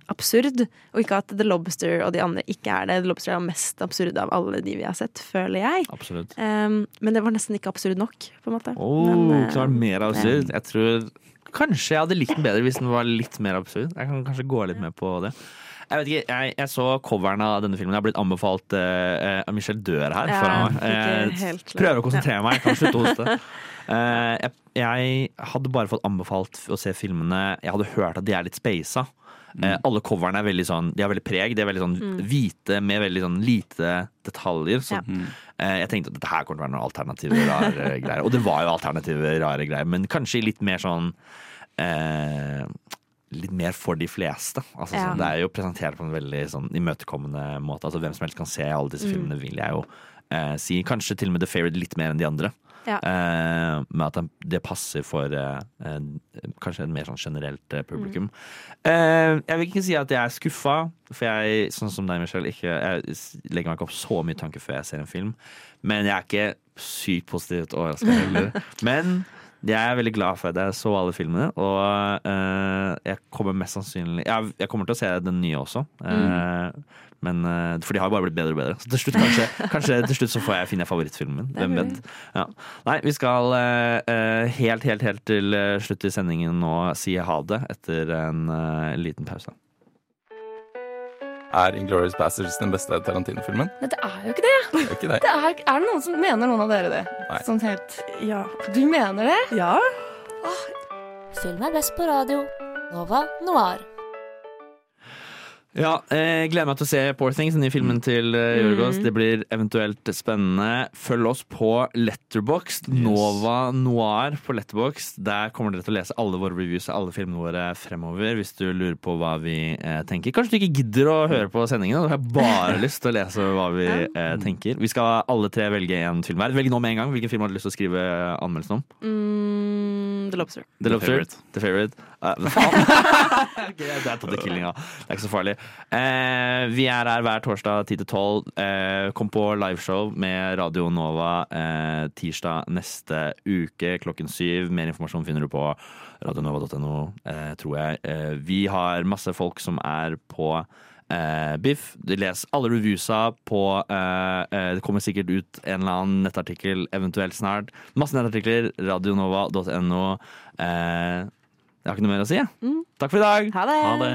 absurd, og ikke at The Lobster og de andre ikke er det. The Lobster er mest absurd av alle de vi har sett, føler jeg. Absolutt. Um, men det var nesten ikke absurd nok, på en måte. Oh, men, uh, mer absurd. Jeg tror kanskje jeg hadde likt den bedre hvis den var litt mer absurd. Jeg kan kanskje gå litt med på det. Jeg vet ikke, jeg, jeg så coveren av denne filmen. Jeg har blitt anbefalt uh, av Michelle Dør her Ja, foran meg. Jeg prøver å konsentrere meg, jeg kan slutte å hoste. Uh, jeg, jeg hadde bare fått anbefalt å se filmene Jeg hadde hørt at de er litt speisa. Uh, alle coverne er veldig sånn De har veldig preg. De er veldig sånn Mm. hvite med veldig sånn lite detaljer. Så Ja. uh, jeg tenkte at dette her kommer til å være noen alternative rare greier. Og det var jo alternative rare greier, men kanskje litt mer sånn eh, Litt mer for de fleste. Altså, Ja. sånn, det er jo presentert på en veldig sånn, imøtekommende måte. Altså, hvem som helst kan se alle disse Mm. filmene, vil jeg jo eh, si. Kanskje til og med The Favourite litt mer enn de andre. Ja. Eh, med at det passer for eh, kanskje et mer sånn generelt eh, publikum. Eh, jeg vil ikke si at jeg er skuffa, for jeg, sånn som deg, Michelle, ikke, jeg legger meg ikke opp så mye tanke før jeg ser en film. Men jeg er ikke sykt positivt overraska heller. Men jeg er veldig glad for at jeg så alle filmene, og uh, jeg kommer mest sannsynlig jeg, jeg kommer til å se den nye også. eh, Men, uh, for de har jo bare blitt bedre og bedre. Så til slutt kanskje, kanskje til slutt så får jeg finne favorittfilmen min. Hvem vet. Ja. Nei, vi skal helt, helt, helt til slutt i sendingen nå si ha det etter en liten pause. Er Inglourious Bastards den beste Tarantino-filmen? Nei, det er jo ikke det. Det er ikke det. det er, er det noen som mener noen av dere det? Nei. Sånn helt Ja. Du mener det? Ja. Film er best på radio. Nova Noir. Ja, jeg gleder meg til å se Poor Things, den nye filmen til Jorgos. Mm. Det blir eventuelt spennende. Følg oss på Letterboxd. Nova Noir på Letterboxd. Der kommer dere til å lese alle våre reviews av alle filmene våre fremover. Hvis du lurer på hva vi eh, tenker. Kanskje du ikke gidder å høre på sendingen. Du har bare lyst til å lese hva vi eh, tenker. Vi skal alle tre velge en film hver. Velg nå med en gang. Hvilken film har du lyst til å skrive anmeldelsen om? Mm, The Lobster. The, The Lobster. Favourite. The Favorite. Eh, faen? okay, det er tatt i killinga. Det er ikke så farlig. Uh, vi er her hver torsdag 10 til 12. Uh, kom på liveshow med Radio Nova eh, tirsdag neste uke klokken syv. Mer informasjon finner du på radionova.no, eh, tror jeg. Eh, vi har masse folk som er på eh, Biff. Les alle reviewsa på eh, eh, Det kommer sikkert ut en eller annen nettartikkel eventuelt snart. Masse nettartikler. Radionova.no. Eh, jeg har ikke noe mer å si. Mm. Takk for i dag. Ha det. Ha det.